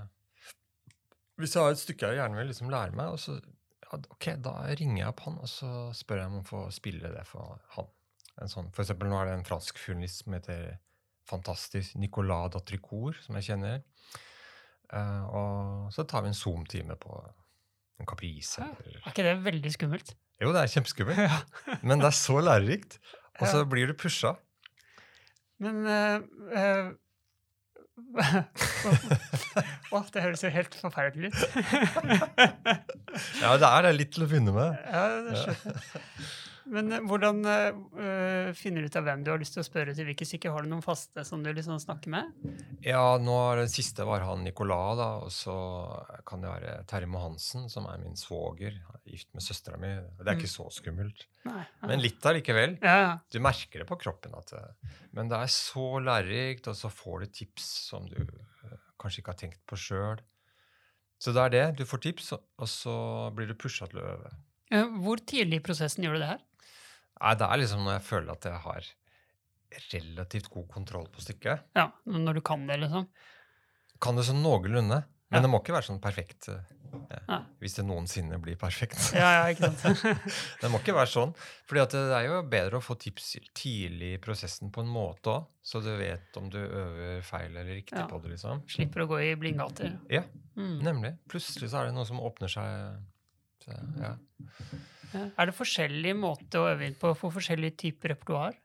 C: Hvis jeg har et stykke jeg gjerne vil liksom lære meg, og så, ja, ok, da ringer jeg opp han og så spør jeg om å få spille det for han. En sånn, for eksempel nå er det en fransk fiolinist som heter fantastisk Nicolas Datricourt, som jeg kjenner. Eh, og så tar vi en Zoom-time på en Caprice.
A: Ja.
C: eller
A: Er ikke det veldig skummelt?
C: jo, det er kjempeskummelt, men det er så lærerikt. Og så
A: Ja.
C: blir du pusha.
A: Men uh, uh... oh, det høres jo helt forferdelig ut.
C: Ja, det er det litt til å begynne med.
A: ja, det skjønner jeg. Men eh, hvordan eh, finner du ut av hvem du har lyst til å spørre til hvilke stykker? Har du noen faste som du liksom snakker med?
C: Ja, nå er den siste var han Nicolas, da, og så kan det være Terje Hansen, som er min svoger. Er Gift med søstera mi. Det er ikke så skummelt.
A: Nei. ja.
C: Men litt allikevel.
A: Ja, ja.
C: Du merker det på kroppen. At, men det er så lærerikt, og så får du tips som du eh, kanskje ikke har tenkt på sjøl. Så det er det. Du får tips, og- så blir du pusha til å øve.
A: Hvor tidlig i prosessen gjør du det her?
C: Nei, det er liksom når jeg føler at jeg har relativt god kontroll på stykket.
A: Ja, Når du kan det, liksom?
C: Kan det sånn noenlunde. Men
A: Ja.
C: det må ikke være sånn perfekt Ja,
A: Ja.
C: hvis det noensinne blir perfekt.
A: Ja, ja, ikke sant?
C: det må ikke være sånn. Fordi det er jo bedre å få tips tidlig i prosessen på en måte òg, så du vet om du øver feil eller riktig på det. liksom.
A: Slipper å gå i blindgater.
C: Ja,
A: Mm.
C: nemlig. Plutselig så er det noe som åpner seg. Så, ja.
A: Ja. Er det forskjellige måter å øve inn på for forskjellige typer repertoar?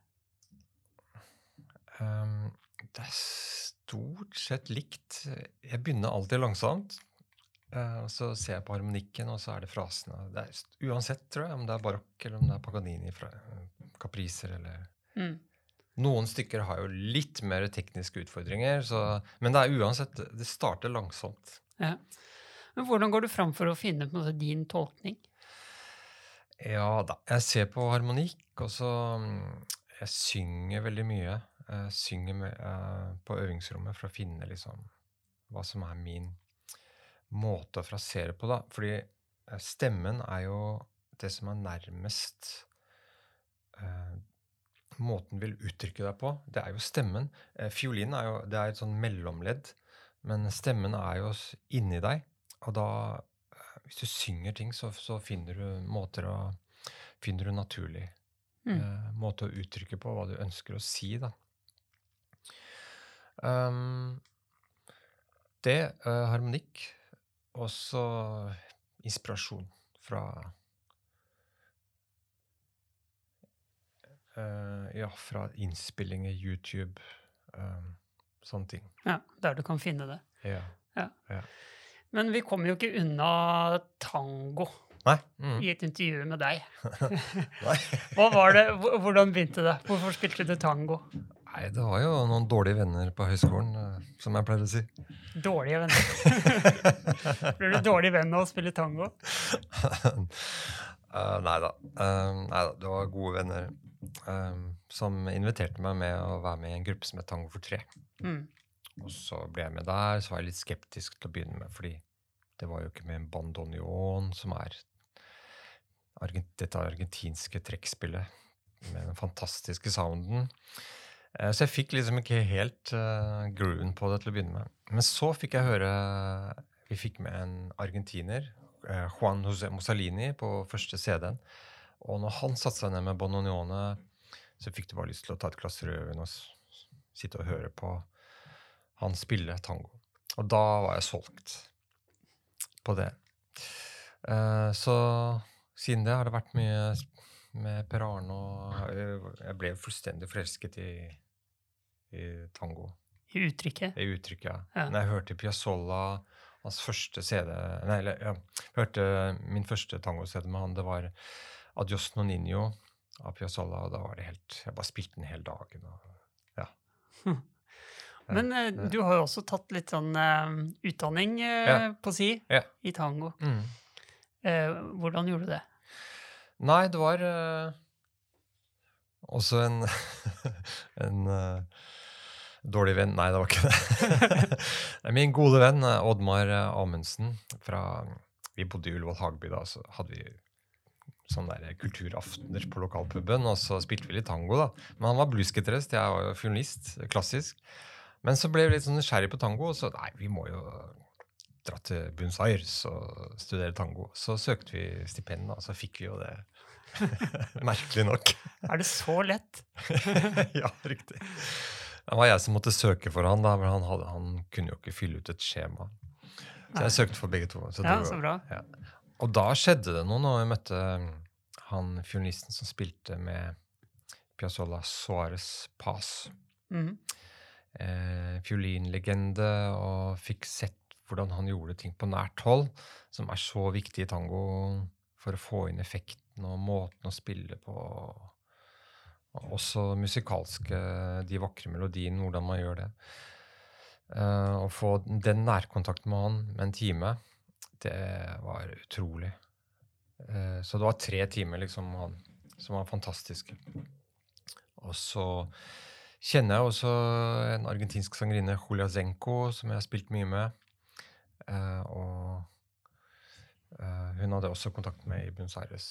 C: Um, det er stort sett likt. Jeg begynner alltid langsomt. Uh, og så ser jeg på harmonikken, og så er det frasene. Det er, uansett, tror jeg, om det er barokk eller om det er Paganini, fra, kapriser eller
A: Mm.
C: Noen stykker har jo litt mer tekniske utfordringer, så, men det er uansett Det starter langsomt.
A: Ja. Men hvordan går du fram for å finne måte, din tolkning?
C: Ja da. Jeg ser på harmonikk, og så mm, Jeg synger veldig mye. Jeg synger med, uh, på øvingsrommet for å finne liksom hva som er min måte å frasere på, da. Fordi eh, stemmen er jo det som er nærmest uh, måten vil uttrykke deg på. Det er jo stemmen. Fiolinen er jo det er et sånn mellomledd, men stemmen er jo inni deg. Og da, hvis du synger ting, så, så finner du måter å Finner du naturlig
A: Mm.
C: eh, måte å uttrykke på hva du ønsker å si, da. Um, det, uh, harmonikk, og så inspirasjon fra uh, Ja, fra innspillinger, YouTube, um, sånne ting.
A: Ja, Der du kan finne det.
C: Ja, Ja.
A: Men vi kommer jo ikke unna tango
C: Nei. Mm.
A: i et intervju med deg. Hva var det? Hvordan begynte det? Hvorfor spilte du tango?
C: Nei, det var jo noen dårlige venner på høyskolen, eh, som jeg pleier å si.
A: Dårlige venner. Blir du dårlig venn av å spille tango?
C: uh, nei da. Uh, nei da. Det var gode venner uh, som inviterte meg med å være med i en gruppe som het Tango for tre.
A: Mm.
C: Og så ble jeg med der. Så var jeg litt skeptisk til å begynne med, fordi det var jo ikke med en bandoneon, som er dette argentinske trekkspillet med den fantastiske sounden. Eh, Så jeg fikk liksom ikke helt uh, grooven på det til å begynne med. Men så fikk jeg høre Vi fikk med en argentiner, eh, Juan José Mussolini, på første CD-en. Og når han satte seg ned med Bononione, så fikk du bare lyst til å ta et glass rødvin og sitte og høre på han spille tango. Og da var jeg solgt på det. Eh, så siden det har det vært mye med Per Arne, og jeg- jeg ble fullstendig forelsket i, i tango.
A: I uttrykket?
C: I uttrykket.
A: Ja.
C: Når jeg hørte Piazzolla, hans første CD Nei, eller ja, jeg hørte min første tango-CD med han, det var Adios Nonino av Piazzolla, og da var det helt Jeg bare spilte den hele dagen. Og, ja.
A: Men
C: uh,
A: du har jo også tatt litt sånn uh, utdanning
C: uh,
A: på si i tango.
C: Mm.
A: Hvordan gjorde du det?
C: Nei, det var også en en dårlig venn Nei, det var ikke det. Min gode venn Oddmar Amundsen fra Vi bodde i Ullevål Hageby da, så hadde vi sånne der kulturaftener på lokalpuben, og så spilte vi litt tango, da. Men han var bluesgitarist, jeg var jo fiolinist, klassisk. Men så ble vi litt sånn nysgjerrig på tango, og så nei, vi må jo dra til Buenos Aires og studere tango. Så søkte vi stipend, og så fikk vi jo det. Merkelig nok.
A: Er det så lett?
C: ja, riktig. Det var jeg som måtte søke for han, da, men han, hadde, han kunne jo ikke fylle ut et skjema. Så jeg søkte for begge to. Så
A: Ja, så bra.
C: Ja. Og da skjedde det noe når jeg møtte mm, han fiolinisten som spilte med Piazzolla Suárez Paz.
A: Mhm.
C: Eh, fiolinlegende, og fikk sett hvordan han gjorde ting på nært hold, som er så viktig i tango for å få inn effekten og måten å spille på. Og også musikalske, de vakre melodiene, hvordan man gjør det. Eh, å få den nærkontakten med han med en time, det var utrolig. Eh, så det var tre timer liksom han, som var fantastiske. Og så kjenner jeg også en argentinsk sangerinne, Julia Zenko, som jeg har spilt mye med. Eh, og eh, hun hadde også kontakt med i Buenos Aires,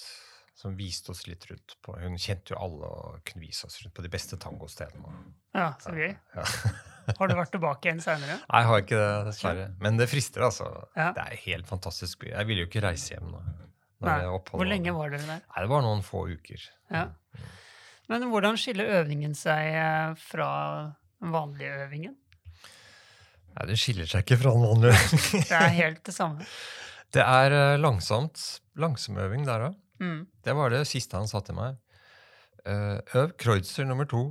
C: som viste oss litt rundt på Hun kjente jo alle og kunne vise oss rundt på de beste tangostedene.
A: Ja, så gøy.
C: Ja.
A: Har du vært tilbake igjen seinere?
C: Nei, jeg har ikke det, dessverre. Men det frister, altså.
A: Ja.
C: Det er helt fantastisk. Jeg ville jo ikke reise hjem nå.
A: Hvor lenge var dere der?
C: Nei, det var noen få uker.
A: Ja. Men hvordan skiller øvingen seg eh, fra den vanlige øvingen?
C: Nei, det skiller seg ikke fra den vanlige øvingen.
A: det er helt det samme.
C: Det er eh, langsomt. Langsom øving der òg.
A: Mm.
C: Det var det siste han sa til meg. Eh, øv kreutzer nummer to.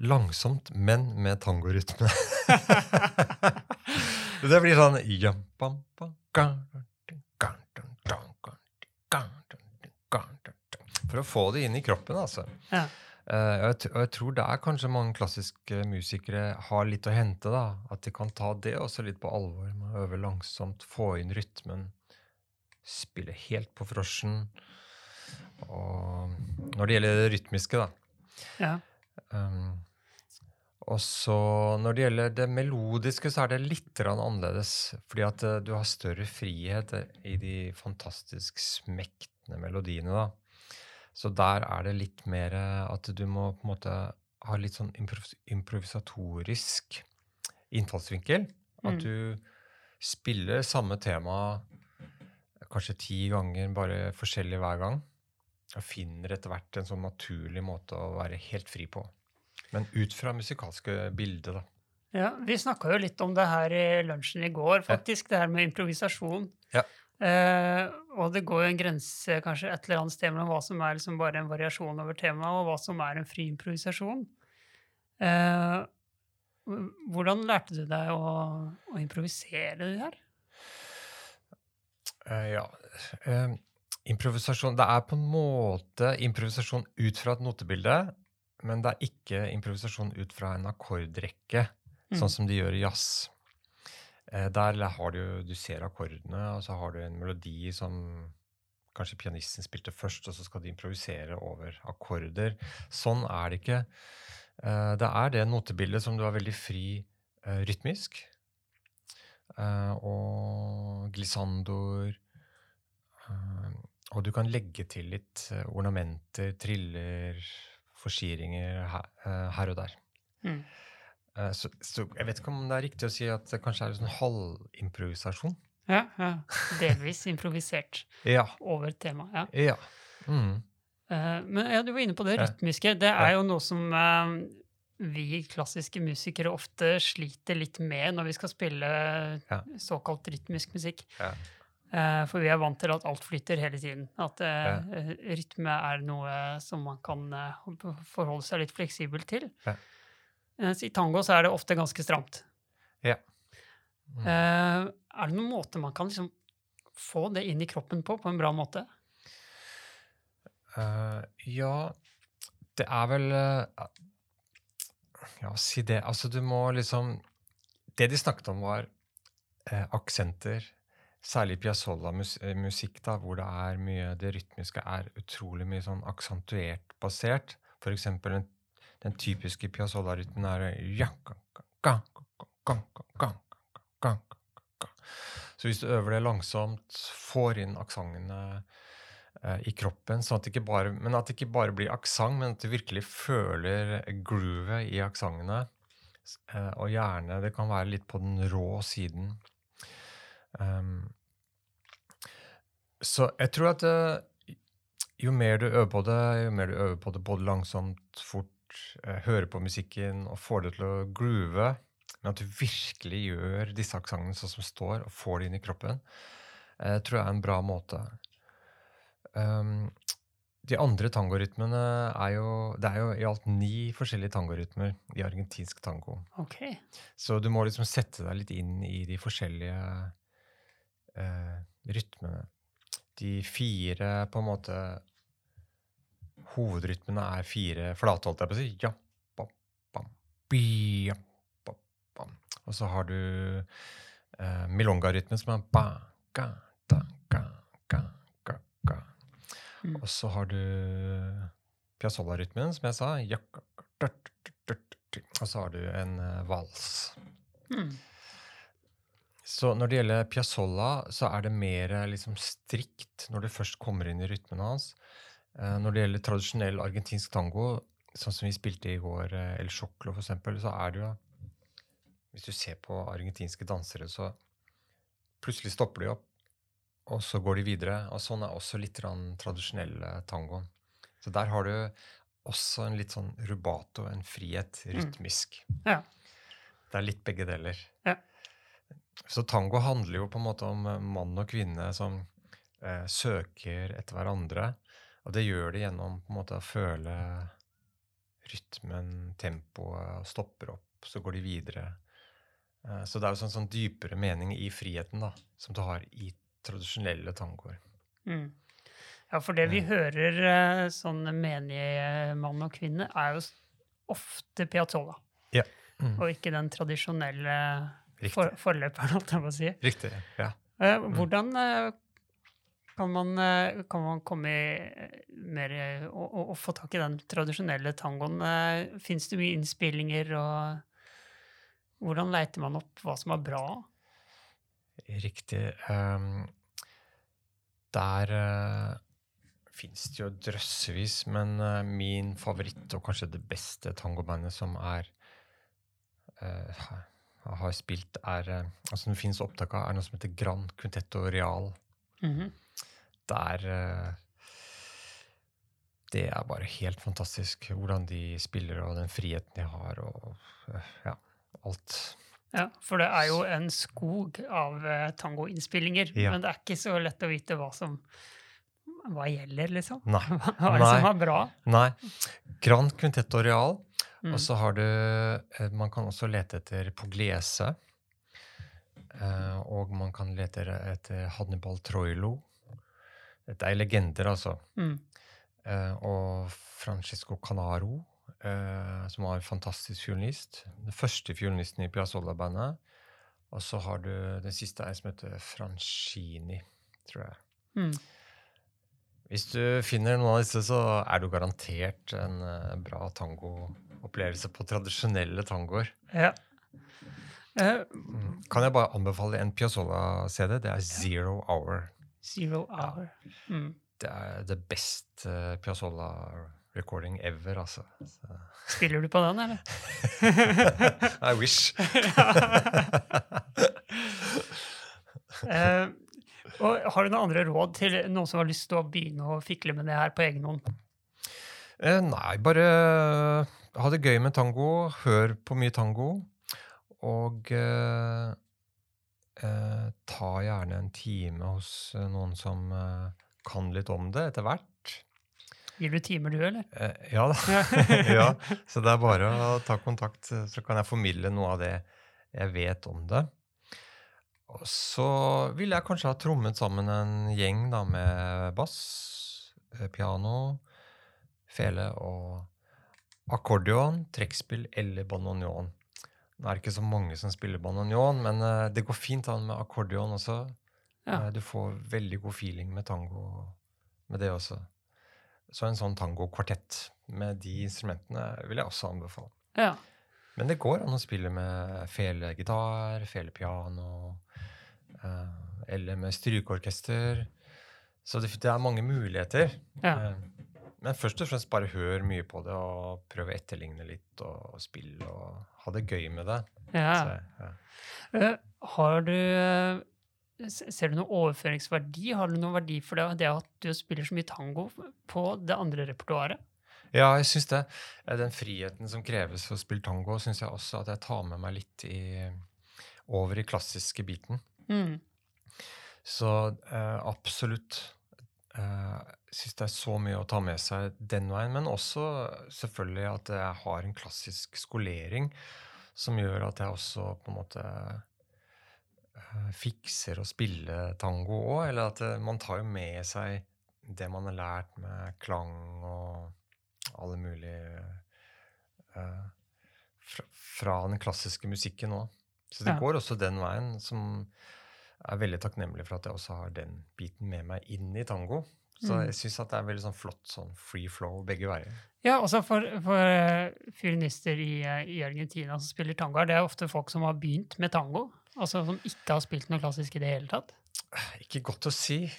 C: Langsomt, men med tangorytme. det blir sånn For å få det inn i kroppen, altså.
A: Ja.
C: Eh, og, jeg, og jeg tror der kanskje mange klassiske musikere har litt å hente. da, At de kan ta det også litt på alvor. Man øver langsomt, få inn rytmen. Spille helt på frosjen. Og når det gjelder det rytmiske, da.
A: Ja.
C: Um, og så når det gjelder det melodiske, så er det litt annerledes. Fordi at eh, du har større frihet i de fantastisk smektende melodiene. da. Så der er det litt mer eh, at du må på en måte ha litt sånn improvisatorisk innfallsvinkel. At
A: Mm.
C: du spiller samme tema kanskje ti ganger, bare forskjellig hver gang. Og finner etter hvert en sånn naturlig måte å være helt fri på. Men ut fra musikalske bildet, da.
A: Ja, Vi snakka jo litt om det her i lunsjen i går, faktisk. Det her med improvisasjon.
C: Ja.
A: Eh, og det går jo en grense kanskje et eller annet sted mellom hva som er liksom bare en variasjon over temaet, og hva som er en fri improvisasjon. Eh, hvordan lærte du deg å, å improvisere det her?
C: Eh, ja. eh, improvisasjon Det er på en måte improvisasjon ut fra et notebilde, men det er ikke improvisasjon ut fra en akkordrekke,
A: Mm.
C: sånn som de gjør i jazz. Eh, der har du Du ser akkordene, og så har du en melodi som kanskje pianisten spilte først, og så skal de improvisere over akkorder. Sånn er det ikke. Eh, det er det notebildet som du har veldig fri eh, rytmisk. Og glissandoer. Og du kan legge til litt ornamenter, triller, eh, her og der.
A: Mm.
C: Eh, så, så jeg vet ikke om det er riktig å si at det kanskje er en sånn halvimprovisasjon.
A: Ja, ja. Delvis improvisert
C: Ja.
A: over temaet. Ja.
C: ja. Mm.
A: Eh, Men ja, du var inne på det rytmiske. Det er jo noe som eh, vi klassiske musikere ofte sliter litt med når vi skal spille såkalt rytmisk musikk.
C: Ja.
A: For vi er vant til at alt flyter hele tiden. At rytme er noe som man kan forholde seg litt fleksibelt til.
C: Ja.
A: Mens i tango så er det ofte ganske stramt.
C: Ja. Mm.
A: Eh, Er det noen måte man kan liksom få det inn i kroppen på, på en bra måte?
C: Uh, ja, det er vel uh, Ja, si det. Altså, du må liksom Det de snakket om, var uh, aksenter. Særlig Piazzolla-musikk, da, hvor det er mye Det rytmiske er utrolig mye sånn aksentuert basert. For eksempel den typiske Piazzolla-rytmen er Så hvis du øver det langsomt, får inn aksentene i kroppen, sånn at det ikke bare, men at det ikke bare blir aksent, men at du virkelig føler groovet i aksentene. Og gjerne Det kan være litt på den rå siden. Um, så jeg tror at det, jo mer du øver på det, jo mer du øver på det både langsomt, fort eh, hører på musikken og får det til å groove, men at du virkelig gjør disse aksentene sånn som står, og får det inn i kroppen, eh, tror jeg er en bra måte. Um, de andre tangorytmene er jo Det er jo i alt ni forskjellige tangorytmer i argentinsk tango.
A: Okay.
C: Så du må liksom sette deg litt inn i de forskjellige eh, rytmene. De fire på en måte Hovedrytmene er fire flate, holdt jeg på å si. Ja, bam, bam, bi, ja, bam, bam. Og så har du eh, milonga-rytmen, som er ba, ga, da, ga, ga, ga, ga.
A: Mm.
C: Og så har du Piazzolla-rytmen, som jeg sa. Ja, ga, ga. Og så har du en eh, vals.
A: Mm.
C: Så når det gjelder Piazzolla, så er det mer eh, liksom strikt når du først kommer inn i rytmen hans. Eh, når det gjelder tradisjonell argentinsk tango, sånn som vi spilte i går, eh, El Choclo eksempel, så er det jo Hvis du ser på argentinske dansere, så plutselig stopper de opp, og så går de videre. Og sånn er også litt tradisjonell eh, tango. Så der har du også en litt sånn rubato, en frihet rytmisk.
A: Ja.
C: Det er litt begge deler.
A: Ja.
C: Så tango handler jo på en måte om mann og kvinne som eh, søker etter hverandre. Og det gjør de gjennom på en måte å føle rytmen, tempoet, stopper opp, så går de videre. Eh, Så det er jo sånn, sånn dypere mening i friheten da, som du har i tradisjonelle tangoer.
A: Mm. Ja, for det vi hører eh, sånn menige mann og kvinne, er jo ofte Piazzolla.
C: Ja. Mm.
A: Og ikke den tradisjonelle for, forløperen, holdt jeg på å si.
C: Riktig. ja.
A: Eh, Hvordan kan man, eh, kan man komme eh, mer eh, og, og, og få tak i den tradisjonelle tangoen? Fins det mye innspillinger, og hvordan leiter man opp hva som er bra?
C: Riktig. Um, der uh, fins det jo drøssevis, men uh, min favoritt, og kanskje det beste tangobandet som er uh, har spilt, er uh, Altså, det fins opptak av, er noe som heter Grand Quintetto Real.
A: Mhm.
C: Der eh, Det er bare helt fantastisk hvordan de spiller, og den friheten de har, og eh, ja, alt.
A: Ja, for det er jo en skog av eh, tangoinnspillinger,
C: Ja.
A: men det er ikke så lett å vite hva som hva gjelder, liksom.
C: Nei.
A: Hva er det som er bra?
C: Nei. Grand Quintetto Real.
A: Mm.
C: Og så har du Man kan også lete etter Pugliese. Eh, og man kan lete etter Hannibal Troilo. Dette er legender, altså.
A: Mm.
C: Eh, og Francisco Canaro, eh, som var en fantastisk fiolinist. Den første fiolinisten i Piazzolla-bandet. Og så har du den siste er som heter Francini, tror jeg.
A: Mm.
C: Hvis du finner noen av disse, så er du garantert en eh, bra tangoopplevelse på tradisjonelle tangoer.
A: Ja. Eh,
C: Kan jeg bare anbefale en Piazzolla-CD? Det er Zero Hour.
A: Zero hour. Mm.
C: Det er the best uh, Piazzolla-recording ever, altså. Så.
A: Spiller du på den, eller?
C: I wish.
A: uh, og har du noen andre råd til noen som har lyst til å begynne å fikle med det her på egen hånd?
C: Uh, nei, bare ha det gøy med tango. Hør på mye tango. Og eh, eh, ta gjerne en time hos eh, noen som eh, kan litt om det etter hvert.
A: Gir du timer, du, eller?
C: Eh, ja da. ja, så det er bare å ta kontakt, eh, så kan jeg formidle noe av det jeg vet om det. Og så ville jeg kanskje ha trommet sammen en gjeng da, med bass, eh, piano, fele og akkordeon, trekkspill eller bandoneon. Nå er det ikke så mange som spiller bananjon, men eh, det går fint an med akkordeon også.
A: Ja.
C: Eh, Du får veldig god feeling med tango med det også. Så en sånn tangokvartett med de instrumentene vil jeg også anbefale.
A: Ja.
C: Men det går an å spille med felegitar, felepiano, eh, eller med strykeorkester. Så det, det er mange muligheter.
A: ja.
C: Men først og fremst bare hør mye på det, og prøv å etterligne litt, og spille, og ha det gøy med det.
A: ja.
C: Så, ja.
A: Eh, har du eh, Ser du noen overføringsverdi? Har du noen verdi for det, det at du spiller så mye tango på det andre repertoaret?
C: Ja, jeg syns det. Eh, Den friheten som kreves for å spille tango, syns jeg også at jeg tar med meg litt i, over i klassiske biten.
A: Mm.
C: Så absolutt. Uh, syns det er så mye å ta med seg den veien. Men også selvfølgelig at jeg har en klassisk skolering som gjør at jeg også på en måte eh, fikser å spille tango òg. Eller at eh, man tar jo med seg det man har lært med klang og alle mulige eh, fra, fra den klassiske musikken òg. Så det
A: Ja.
C: går også den veien, som er veldig takknemlig for at jeg også har den biten med meg inn i tango. Så
A: Mm.
C: jeg syns det er veldig sånn flott sånn free flow begge veier.
A: Ja, også for, for eh, fiolinister i, eh, i Argentina som spiller tango, er det ofte folk som har begynt med tango? Altså som ikke har spilt noe klassisk i det hele tatt?
C: Ikke godt å si.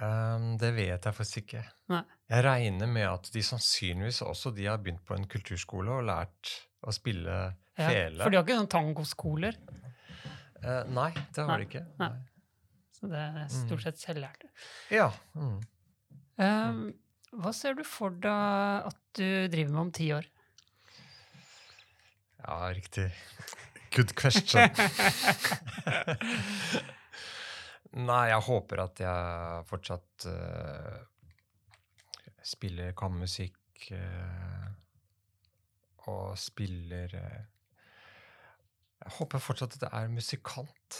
C: Um, det vet jeg faktisk ikke.
A: Nei.
C: Jeg regner med at de sannsynligvis også de har begynt på en kulturskole og lært å spille
A: Ja,
C: fele.
A: for de har ikke sånn tangoskoler,
C: Eh, nei, det har
A: Nei,
C: de ikke.
A: nei. så det er stort
C: Mm.
A: sett selvlærte.
C: Ja. Mm.
A: Um, hva ser du for deg at du driver med om ti år?
C: ja, riktig. Good question. Nei, jeg håper at jeg fortsatt uh, spiller kammermusikk, uh, og spiller eh, Jeg håper fortsatt at det er musikant.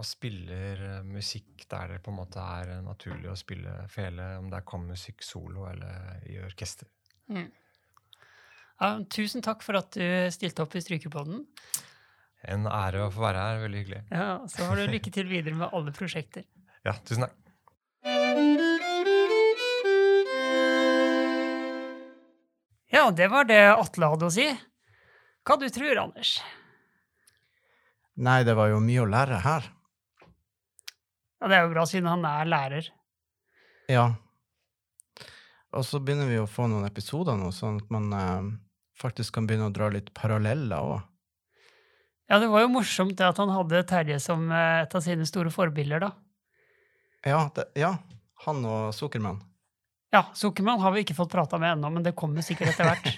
C: Og spiller eh, musikk der det på en måte er eh, naturlig å spille fele, om det er kammermusikk solo eller i orkester.
A: Ja, tusen takk for at du stilte opp i Strykepodden.
C: En ære å få være her. Veldig hyggelig.
A: Ja, så har du lykke til videre med alle prosjekter.
C: Ja, tusen takk.
A: Ja, det var det Atle hadde å si. Hva du tror, Anders?
B: Nei, det var jo mye å lære her.
A: Ja, Det er jo bra, siden han er lærer.
B: Ja. Og så begynner vi å få noen episoder nå, sånn at man eh, faktisk kan begynne å dra litt paralleller òg.
A: Ja, det var jo morsomt det at han hadde Terje som eh, et av sine store forbilder, da.
B: Ja, det, ja, han og Sukkermann.
A: Ja, Sukkermann har vi ikke fått prata med ennå, men det kommer sikkert etter hvert.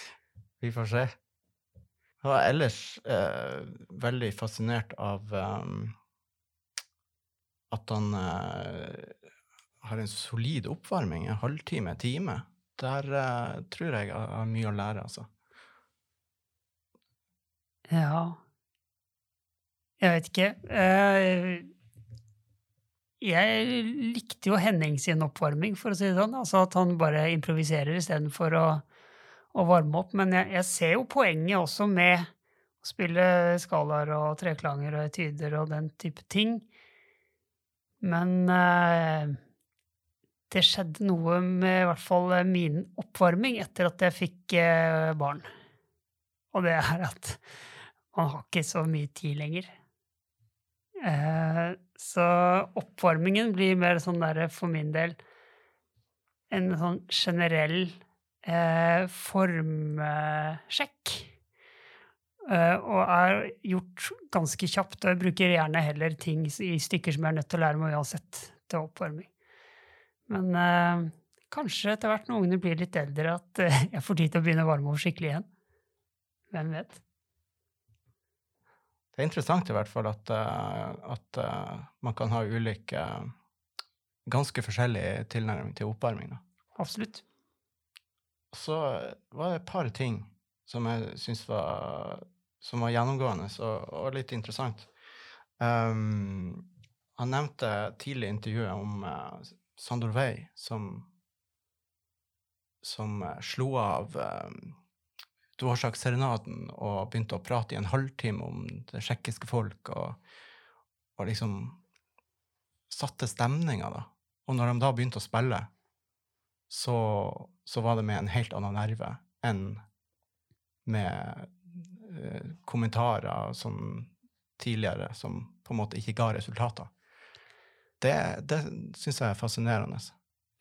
B: Vi får se. Jeg var ellers eh, veldig fascinert av um, at han eh, har en solid oppvarming, en halvtime, time. Der eh, tror jeg jeg har mye å lære, altså.
A: Ja Jeg vet ikke. Uh, jeg likte jo Henning sin oppvarming, for å si det sånn. Altså at han bare improviserer istedenfor å, å varme opp. Men jeg, jeg ser jo poenget også med å spille skalaer og treklanger og etyder og den type ting. Men eh, det skjedde noe med i hvert fall min oppvarming etter at jeg fikk eh, barn. Og det er at man har ikke så mye tid lenger. Eh, så oppvarmingen blir mer sånn derre for min del en sånn generell eh, formsjekk. Eh, og er gjort ganske kjapt. Og jeg bruker gjerne heller ting i stykker som jeg er nødt til å lære meg uansett, til oppvarming. Men eh, kanskje etter hvert når ungene blir litt eldre, at eh, jeg får tid til å begynne å varme over skikkelig igjen. Hvem vet?
B: Det er interessant i hvert fall at, eh, at eh, man kan ha ulike ganske forskjellige tilnærming til oppvarming. Da.
A: Absolutt.
B: Så var det et par ting som jeg syns var, var gjennomgående og, og litt interessant. Um, han nevnte tidlig i intervjuet om uh, Sandor Wey som, som uh, slo av um, Dvorsak-serenaden og begynte å prate i en halvtime om det tsjekkiske folk, og, og liksom satte stemninga, da. Og når de da begynte å spille, så, så var det med en helt annen nerve enn med eh, kommentarer som tidligere som på en måte ikke ga resultater. Det, det syns jeg er fascinerende.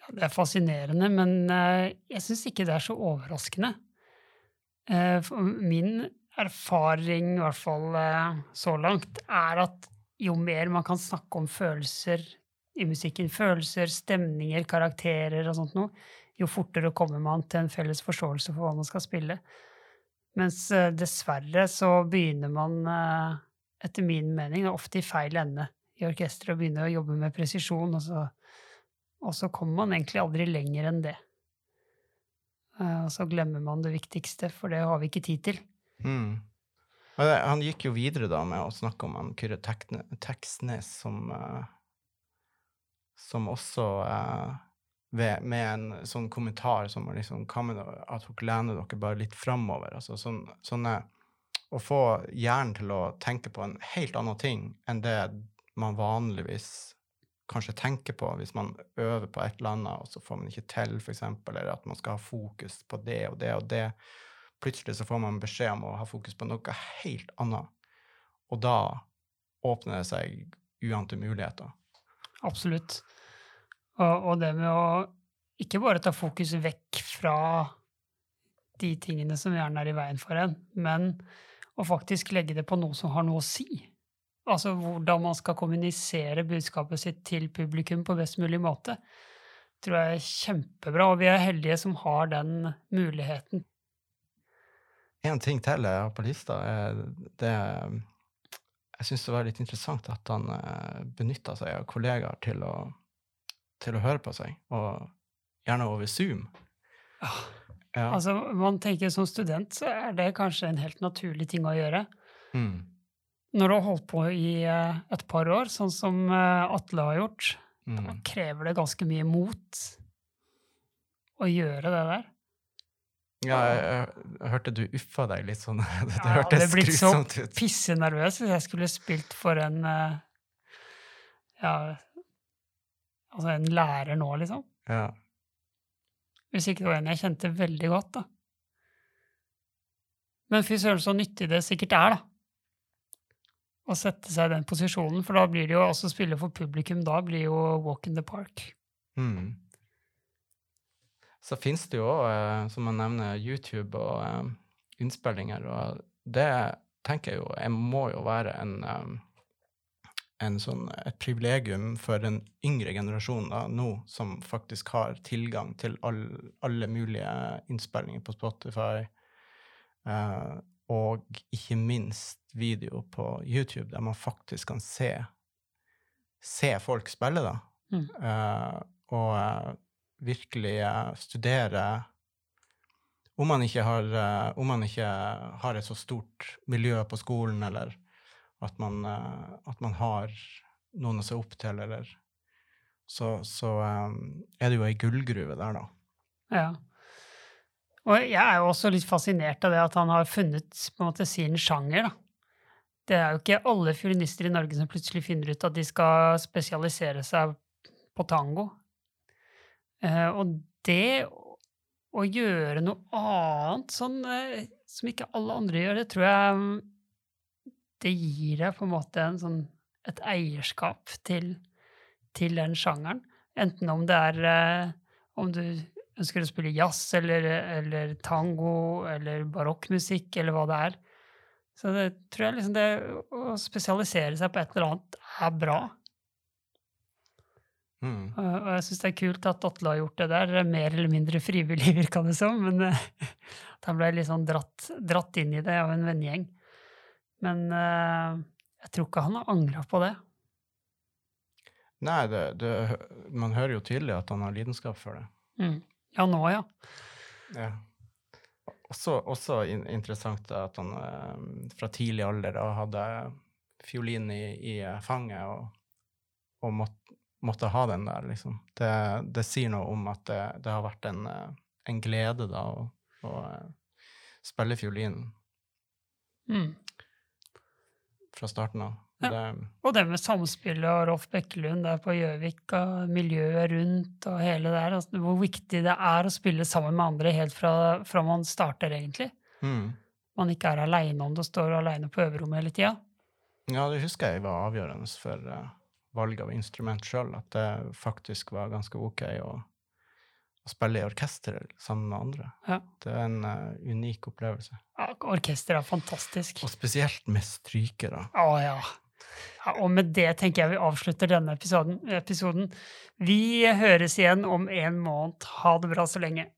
A: Ja, det er fascinerende, men eh, jeg syns ikke det er så overraskende. Eh, min erfaring, i hvert fall eh, så langt, er at jo mer man kan snakke om følelser i musikken, følelser, stemninger, karakterer og sånt noe, jo fortere kommer man til en felles forståelse for hva man skal spille. Mens eh, dessverre så begynner man, etter min mening, ofte i feil ende i orkesteret og begynner å jobbe med presisjon, og så, og så kommer man egentlig aldri lenger enn det. Og så glemmer man det viktigste, for det har vi ikke tid til.
B: Mm. Han gikk jo videre da med å snakke om han Kyrre Teksnes, som, som også ved, med en sånn kommentar som liksom Hva med at dere lener dere bare litt framover? Altså sånn, sånne Å få hjernen til å tenke på en helt annen ting enn det man vanligvis kanskje tenker på hvis man øver på et eller annet, og så får man ikke til, f.eks., eller at man skal ha fokus på det og det og det. Plutselig så får man beskjed om å ha fokus på noe helt annet. Og da åpner det seg uante muligheter.
A: Absolutt. Og, og det med å ikke bare ta fokus vekk fra de tingene som gjerne er i veien for en, men å faktisk legge det på noe som har noe å si. Altså hvordan man skal kommunisere budskapet sitt til publikum på best mulig måte. tror jeg er kjempebra, og vi er heldige som har den muligheten.
B: En ting til jeg har på lista, er det Jeg syns det var litt interessant at han eh, benytta seg av kollegaer til å, til å høre på seg, og gjerne over Zoom.
A: Ah.
B: Ja.
A: Altså, man tenker Som student så er det kanskje en helt naturlig ting å gjøre.
B: Mm.
A: Når du har holdt på i eh, et par år, sånn som eh, Atle har gjort, da
B: Mm.
A: krever det ganske mye mot å gjøre det der.
B: Ja, jeg, jeg, jeg hørte du uffa deg litt sånn. Det,
A: Ja, jeg hadde blitt så
B: grusomt ut.
A: Pissenervøs hvis jeg skulle spilt for en eh, Ja, altså en lærer nå, liksom.
B: Ja.
A: Hvis ikke det var en jeg kjente veldig godt, da. Men fy søren, så nyttig det sikkert er, da. Å sette seg i den posisjonen, for da blir det jo også spille for publikum, da blir jo walk in the park.
B: Mm. Så finnes det jo òg, som man nevner, YouTube og eh, innspillinger, og det tenker jeg jo jeg må jo være en, eh, en sånn, et privilegium for den yngre generasjonen da, nå, som faktisk har tilgang til all, alle mulige innspillinger på Spotify, eh, og ikke minst video på YouTube, der man faktisk kan se, se folk spille, da.
A: Mm.
B: Eh, og eh, virkelig eh, studere om man, har, eh, om man ikke har et så stort miljø på skolen, eller at man, eh, at man har noen å se opp til, eller Så, så eh, er det jo ei gullgruve der, da.
A: Ja. Og jeg er jo også litt fascinert av det at han har funnet på en måte sin sjanger, da. Det er jo ikke alle fiolinister i Norge som plutselig finner ut at de skal spesialisere seg på tango. Eh, og det å gjøre noe annet sånn eh, som ikke alle andre gjør, det tror jeg mm, det gir deg på en måte en sånn, et eierskap til, til den sjangeren. Enten om det er eh, om du ønsker å spille jazz eller, eller tango eller barokkmusikk eller hva det er. Så det tror jeg liksom det å spesialisere seg på et eller annet er bra.
B: Mm.
A: Og og jeg syns det er kult at Atle har gjort det der, mer eller mindre frivillig, virka det som. Men at han ble litt sånn dratt, dratt inn i det av en vennegjeng. Men eh, jeg tror ikke han har angra på det.
B: Nei, det, det, man hører jo tydelig at han har lidenskap for det.
A: Mm. Ja, nå, ja.
B: Ja. Også, også in interessant at han eh, fra tidlig alder da hadde fiolin i, i fanget og, og måtte, måtte ha den der, liksom. Det, det sier noe om at det, har vært en, eh, en glede da å, spille fiolin
A: Mm.
B: Fra starten av.
A: Ja.
B: Det,
A: Og det med samspillet og Rolf Bekkelund der på Gjøvik, og miljøet rundt og hele det der. Altså, hvor viktig det er å spille sammen med andre helt fra, fra man starter, egentlig.
B: mm.
A: Man ikke er aleine om det og står aleine på øverrommet hele tida.
B: Ja, det husker jeg var avgjørende for uh, valg av instrument sjøl, at det faktisk var ganske ok å, å spille i orkester sammen med andre.
A: Ja.
B: Det er en uh, unik opplevelse.
A: Ja, orkester er fantastisk.
B: Og spesielt med strykere.
A: Å ja. ja. Og med det tenker jeg vi avslutter denne episoden. episoden. Vi høres igjen om en måned. Ha det bra så lenge.